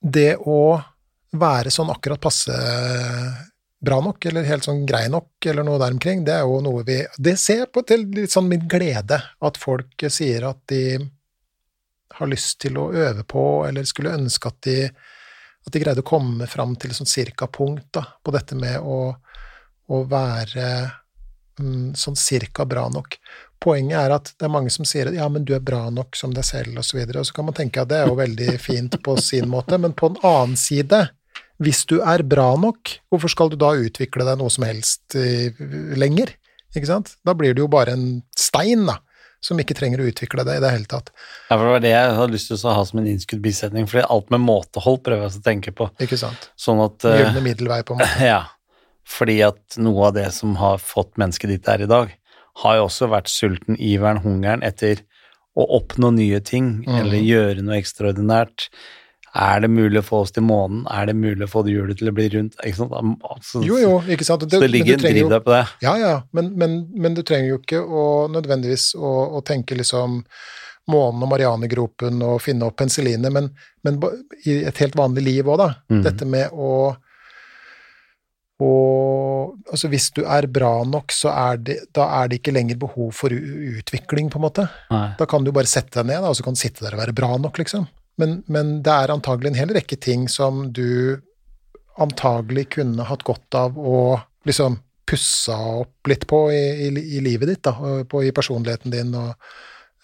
det å være sånn akkurat passe bra nok, eller helt sånn grei nok, eller noe der omkring, det er jo noe vi Det ser jeg på til litt sånn min glede, at folk sier at de har lyst til å øve på, eller skulle ønske at de, at de greide å komme fram til et sånn cirka punkt da, på dette med å, å være mm, sånn cirka bra nok. Poenget er at det er mange som sier at ja, men du er bra nok som deg selv, og så og så kan man tenke at det er jo veldig fint på sin måte, men på en annen side, hvis du er bra nok, hvorfor skal du da utvikle deg noe som helst eh, lenger? Ikke sant? Da blir du jo bare en stein, da, som ikke trenger å utvikle deg i det hele tatt. Ja, for det var det jeg hadde lyst til å ha som en innskudd bisetning, fordi alt med måtehold prøver jeg å tenke på. Ikke sant? Sånn at Gylne middelvei, på en måte. Ja, fordi at noe av det som har fått mennesket dit der i dag, har jo også vært sulten, iveren, hungeren etter å oppnå nye ting, mm. eller gjøre noe ekstraordinært. Er det mulig å få oss til månen? Er det mulig å få det hjulet til å bli rundt? Ikke? Altså, Jo, jo, ikke sant. Så det ligger en driv der på det. Ja, ja, men, men, men du trenger jo ikke å nødvendigvis å, å tenke liksom månen og Marianegropen og finne opp penicillinet, men, men i et helt vanlig liv òg, da. Mm. Dette med å og altså Hvis du er bra nok, så er det, da er det ikke lenger behov for utvikling, på en måte. Nei. Da kan du bare sette deg ned, da, og så kan du sitte der og være bra nok, liksom. Men, men det er antagelig en hel rekke ting som du antagelig kunne hatt godt av å liksom pussa opp litt på i, i, i livet ditt, da, på, i personligheten din og,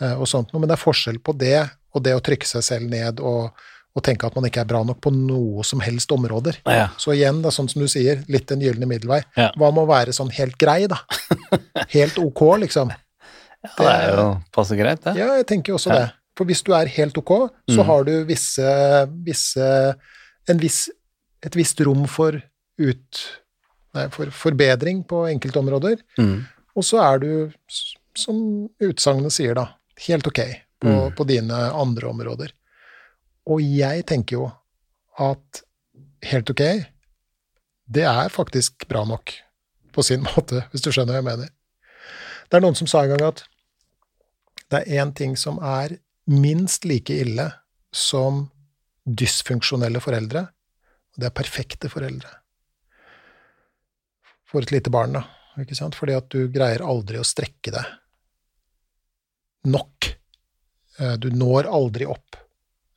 eh, og sånt noe. Men det er forskjell på det og det å trykke seg selv ned og, og tenke at man ikke er bra nok på noe som helst områder. Ja. Så igjen, da, sånn som du sier, litt den gylne middelvei. Ja. Hva med å være sånn helt grei, da? Helt ok, liksom. ja, det er jo passe greit, det. Ja, jeg tenker jo også Ja. det. For hvis du er helt ok, så Mm. har du visse, visse en viss, et visst rom for ut... Nei, for forbedring på enkelte områder. Mm. Og så er du, som utsagnet sier, da, helt ok på, Mm. på dine andre områder. Og jeg tenker jo at helt ok, det er faktisk bra nok på sin måte, hvis du skjønner hva jeg mener. Det er noen som sa en gang at det er én ting som er minst like ille som dysfunksjonelle foreldre, og det er perfekte foreldre. For et lite barn, da. Ikke sant? Fordi at du greier aldri å strekke deg nok. Eh, Du når aldri opp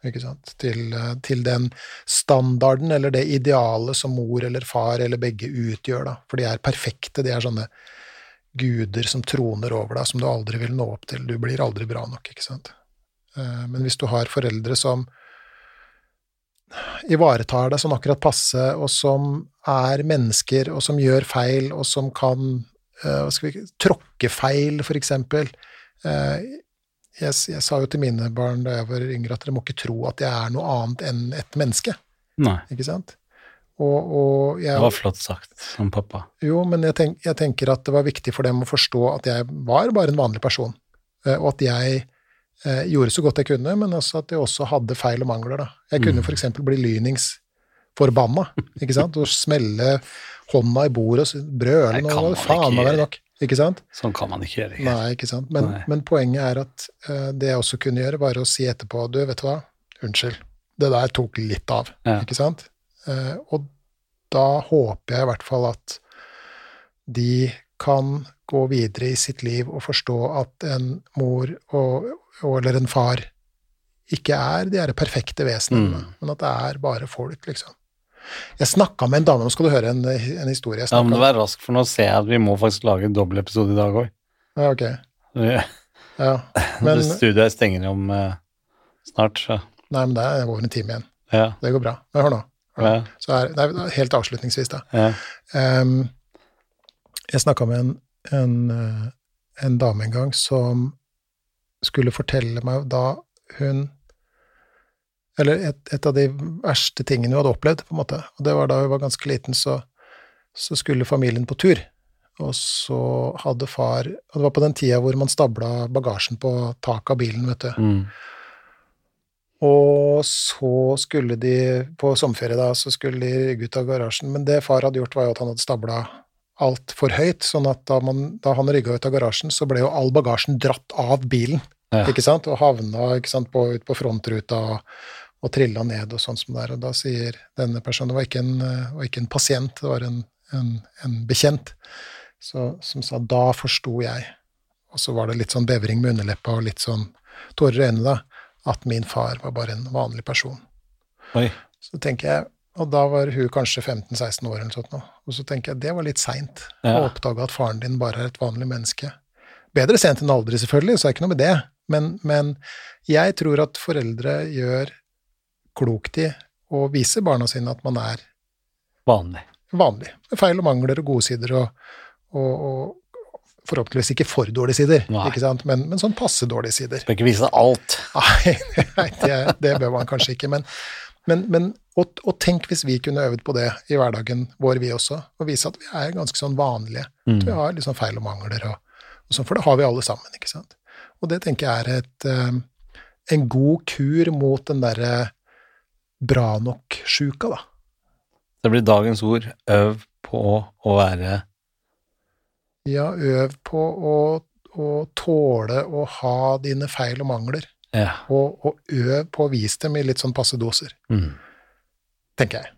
ikke sant? Til, eh, til den standarden eller det idealet som mor eller far eller begge utgjør. Da. For de er perfekte. De er sånne guder som troner over deg, som du aldri vil nå opp til. Du blir aldri bra nok, ikke sant. Eh, Men hvis du har foreldre som ivaretar deg sånn akkurat passe, og som er mennesker, og som gjør feil, og som kan eh, hva skal vi, tråkke feil, eksempel. Eh, jeg, jeg sa jo til mine barn da jeg var yngre at dere må ikke tro at jeg er noe annet enn et menneske, Nei. ikke sant? Og, og jeg, Det var flott sagt som pappa. jo, men jeg, tenk, jeg tenker at det var viktig for dem å forstå at jeg var bare en vanlig person, og at jeg eh, gjorde så godt jeg kunne, men også at jeg også hadde feil og mangler. Da. Jeg kunne Mm. eksempel bli lyningsforbanna, ikke sant, og smelle hånda i bordet og brøle noe. faen ikke meg være nok, ikke sant? Sånn kan man ikke gjøre. Nei, ikke sant. Men, men poenget er at eh, det jeg også kunne gjøre, var å si etterpå Du, vet du hva, unnskyld, det der tok litt av, Ja. ikke sant? Eh, og da håper jeg i hvert fall at de kan gå videre i sitt liv og forstå at en mor og, og eller en far ikke er de her perfekte vesenene, Mm. men at det er bare folk, liksom. Jeg snakka med en dame, nå skal du høre en, en historie. Snakket- du være rask, for nå ser jeg at vi må faktisk lage en dobbeltepisode i dag òg. ja, ok. Ja. Men, Studioet stenger om eh, snart, så nei, men det er over en time igjen. ja. Det går bra. Men hør nå. ja, Så er, nei, helt avslutningsvis, da. ja. Jeg snakka med en, en, eh, en dame en gang som skulle fortelle meg da hun Eller et, et av de verste tingene hun hadde opplevd, på en måte. Og det var da hun var ganske liten, så, så skulle familien på tur. Og så hadde far Og det var på den tida hvor man stabla bagasjen på taket av bilen, vet du. Mm. Og så skulle de, på sommerferie da, så skulle de rygge ut av garasjen. Men det far hadde gjort, var jo at han hadde stabla alt for høyt, sånn at da, man, da han rygga ut av garasjen, så ble jo all bagasjen dratt av bilen, Ja. ikke sant, og havna ikke sant, på, ut på frontruta og, og trilla ned og sånn som det er. Og da sier denne personen, det var ikke en, var ikke en pasient, det var en, en, en bekjent, så, som sa da forsto jeg, og så var det litt sånn bevring med underleppa og litt sånn tårer i øynene, da, at min far var bare en vanlig person. Oi. Så tenker jeg, og da var hun kanskje 15-16 år eller sånt nå, og så tenker jeg det var litt seint Ja. å oppdage at faren din bare er et vanlig menneske. Bedre sent enn aldri, selvfølgelig, så er det ikke noe med det, men, men jeg tror at foreldre gjør klokt i å vise barna sine at man er Vanlig. vanlig, med feil og mangler og gode sider og, og, og forhåpentligvis ikke for dårlige sider? Men, men sånn passe dårlige sider. Skal ikke vise alt. Nei det, det bør man kanskje ikke. Men, men, men og, og tenk hvis vi kunne øvd på det i hverdagen vår, vi også, og vise at vi er ganske sånn vanlige. Mm. At vi har liksom feil og mangler, og, og sånn, for det har vi alle sammen. ikke sant? Og det tenker jeg er et, eh, en god kur mot den derre bra nok-sjuka, da. Det blir dagens ord. Øv på å være Ja, øv på å, å tåle å ha dine feil og mangler, Ja. og, og øv på å vise dem i litt sånn passe doser, Mm. tenker jeg.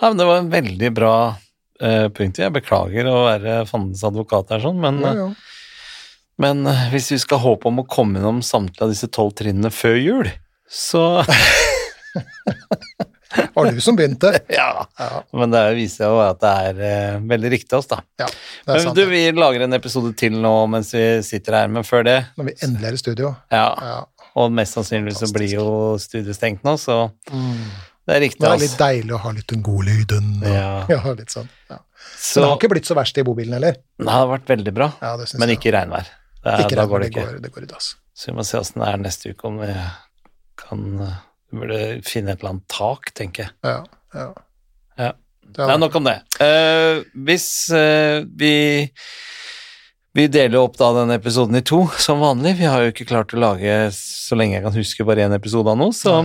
ja men det var en veldig bra uh, punkt. Jeg beklager å være fandens advokat her, sånn, men, Ja, ja. men eh, hvis vi skal håpe om å komme innom samtlige av disse tolv trinnene før jul, så Var du som begynte? Ja. Men det viser jo at det er uh, veldig riktig av oss, da. ja Men sant. du, vi lager en episode til nå mens vi sitter her, men før det Når vi endelig er i studio. Ja, Ja. Og mest sannsynlig så blir jo studiet stengt nå, så Mm. det er riktig, Det er litt deilig å ha litt den gode lyden. Og, Ja. ja. litt sånn. Ja. Så Men det har ikke blitt så verst i bobilen heller. det har vært veldig bra, Ja, men ikke i regnvær. Det Ikke da går det ikke. går, det går i dass. Så vi må se åssen det er neste uke, om vi kan Vi burde finne et eller annet tak, tenker jeg. Ja, ja. Ja. Det er- nok om det. Uh, hvis uh, vi Vi deler opp da denne episoden i to, som vanlig. Vi har jo ikke klart å lage, så lenge jeg kan huske, bare én episode av noe, så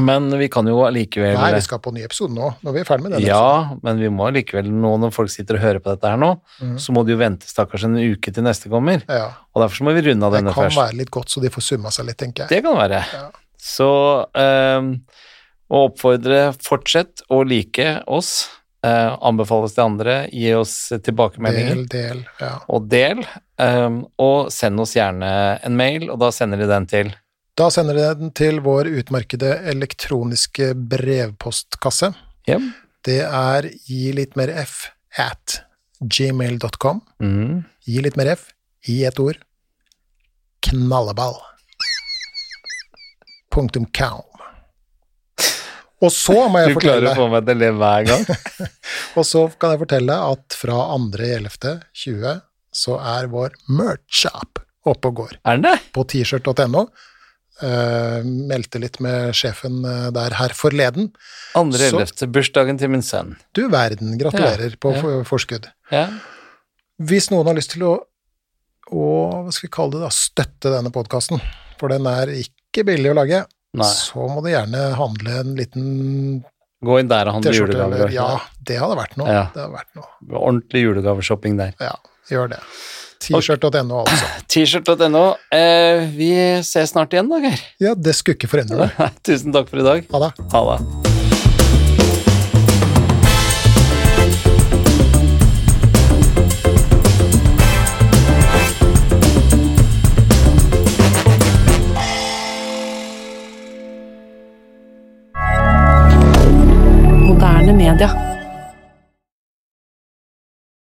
Men vi kan jo allikevel Nei, vi skal på en ny episode nå, når vi er ferdig med den. Ja, men vi må allikevel nå, når folk sitter og hører på dette her nå, mm. så må de jo vente stakkars en uke til neste kommer. ja. Og derfor så må vi runde av denne først. Det kan være litt godt, så de får summa seg litt, tenker jeg. Det kan være. Ja. Så eh, å oppfordre fortsett å like oss, eh, anbefales til andre, gi oss tilbakemeldinger Del, del. Ja. og del, eh, og send oss gjerne en mail, og da sender de den til Da sender de den til vår utmerkede elektroniske brevpostkasse. ja. Det er gi litt mer f at gmail.com. mm. Gi litt mer f i ett ord. Knalleball. Punktum com. Og så må jeg Du klarer å få meg til å le hver gang. Og så kan jeg fortelle at fra 2.11.20 så er vår merch-shop oppe og går Er den det? på t-shirt.no. Eh, meldte litt med sjefen eh, der her forleden. Andre Så- ellevte, bursdagen til min sønn. Du verden, gratulerer Ja, på ja. forskudd. Ja. Hvis noen har lyst til å, å hva skal vi kalle det da, støtte denne podkasten, for den er ikke billig å lage, Nei. så må du gjerne handle en liten Gå inn der og handle julegaver. Ja, det hadde vært noe. Ja. Det hadde vært noe. Ordentlig julegaveshopping der. Ja, gjør det. T-shirt.no, altså. T-shirt.no. Eh, vi ses snart igjen, da, Geir. Ja, det skulle ikke forandre deg. Tusen takk for i dag. Ha det. Ha det. Canada.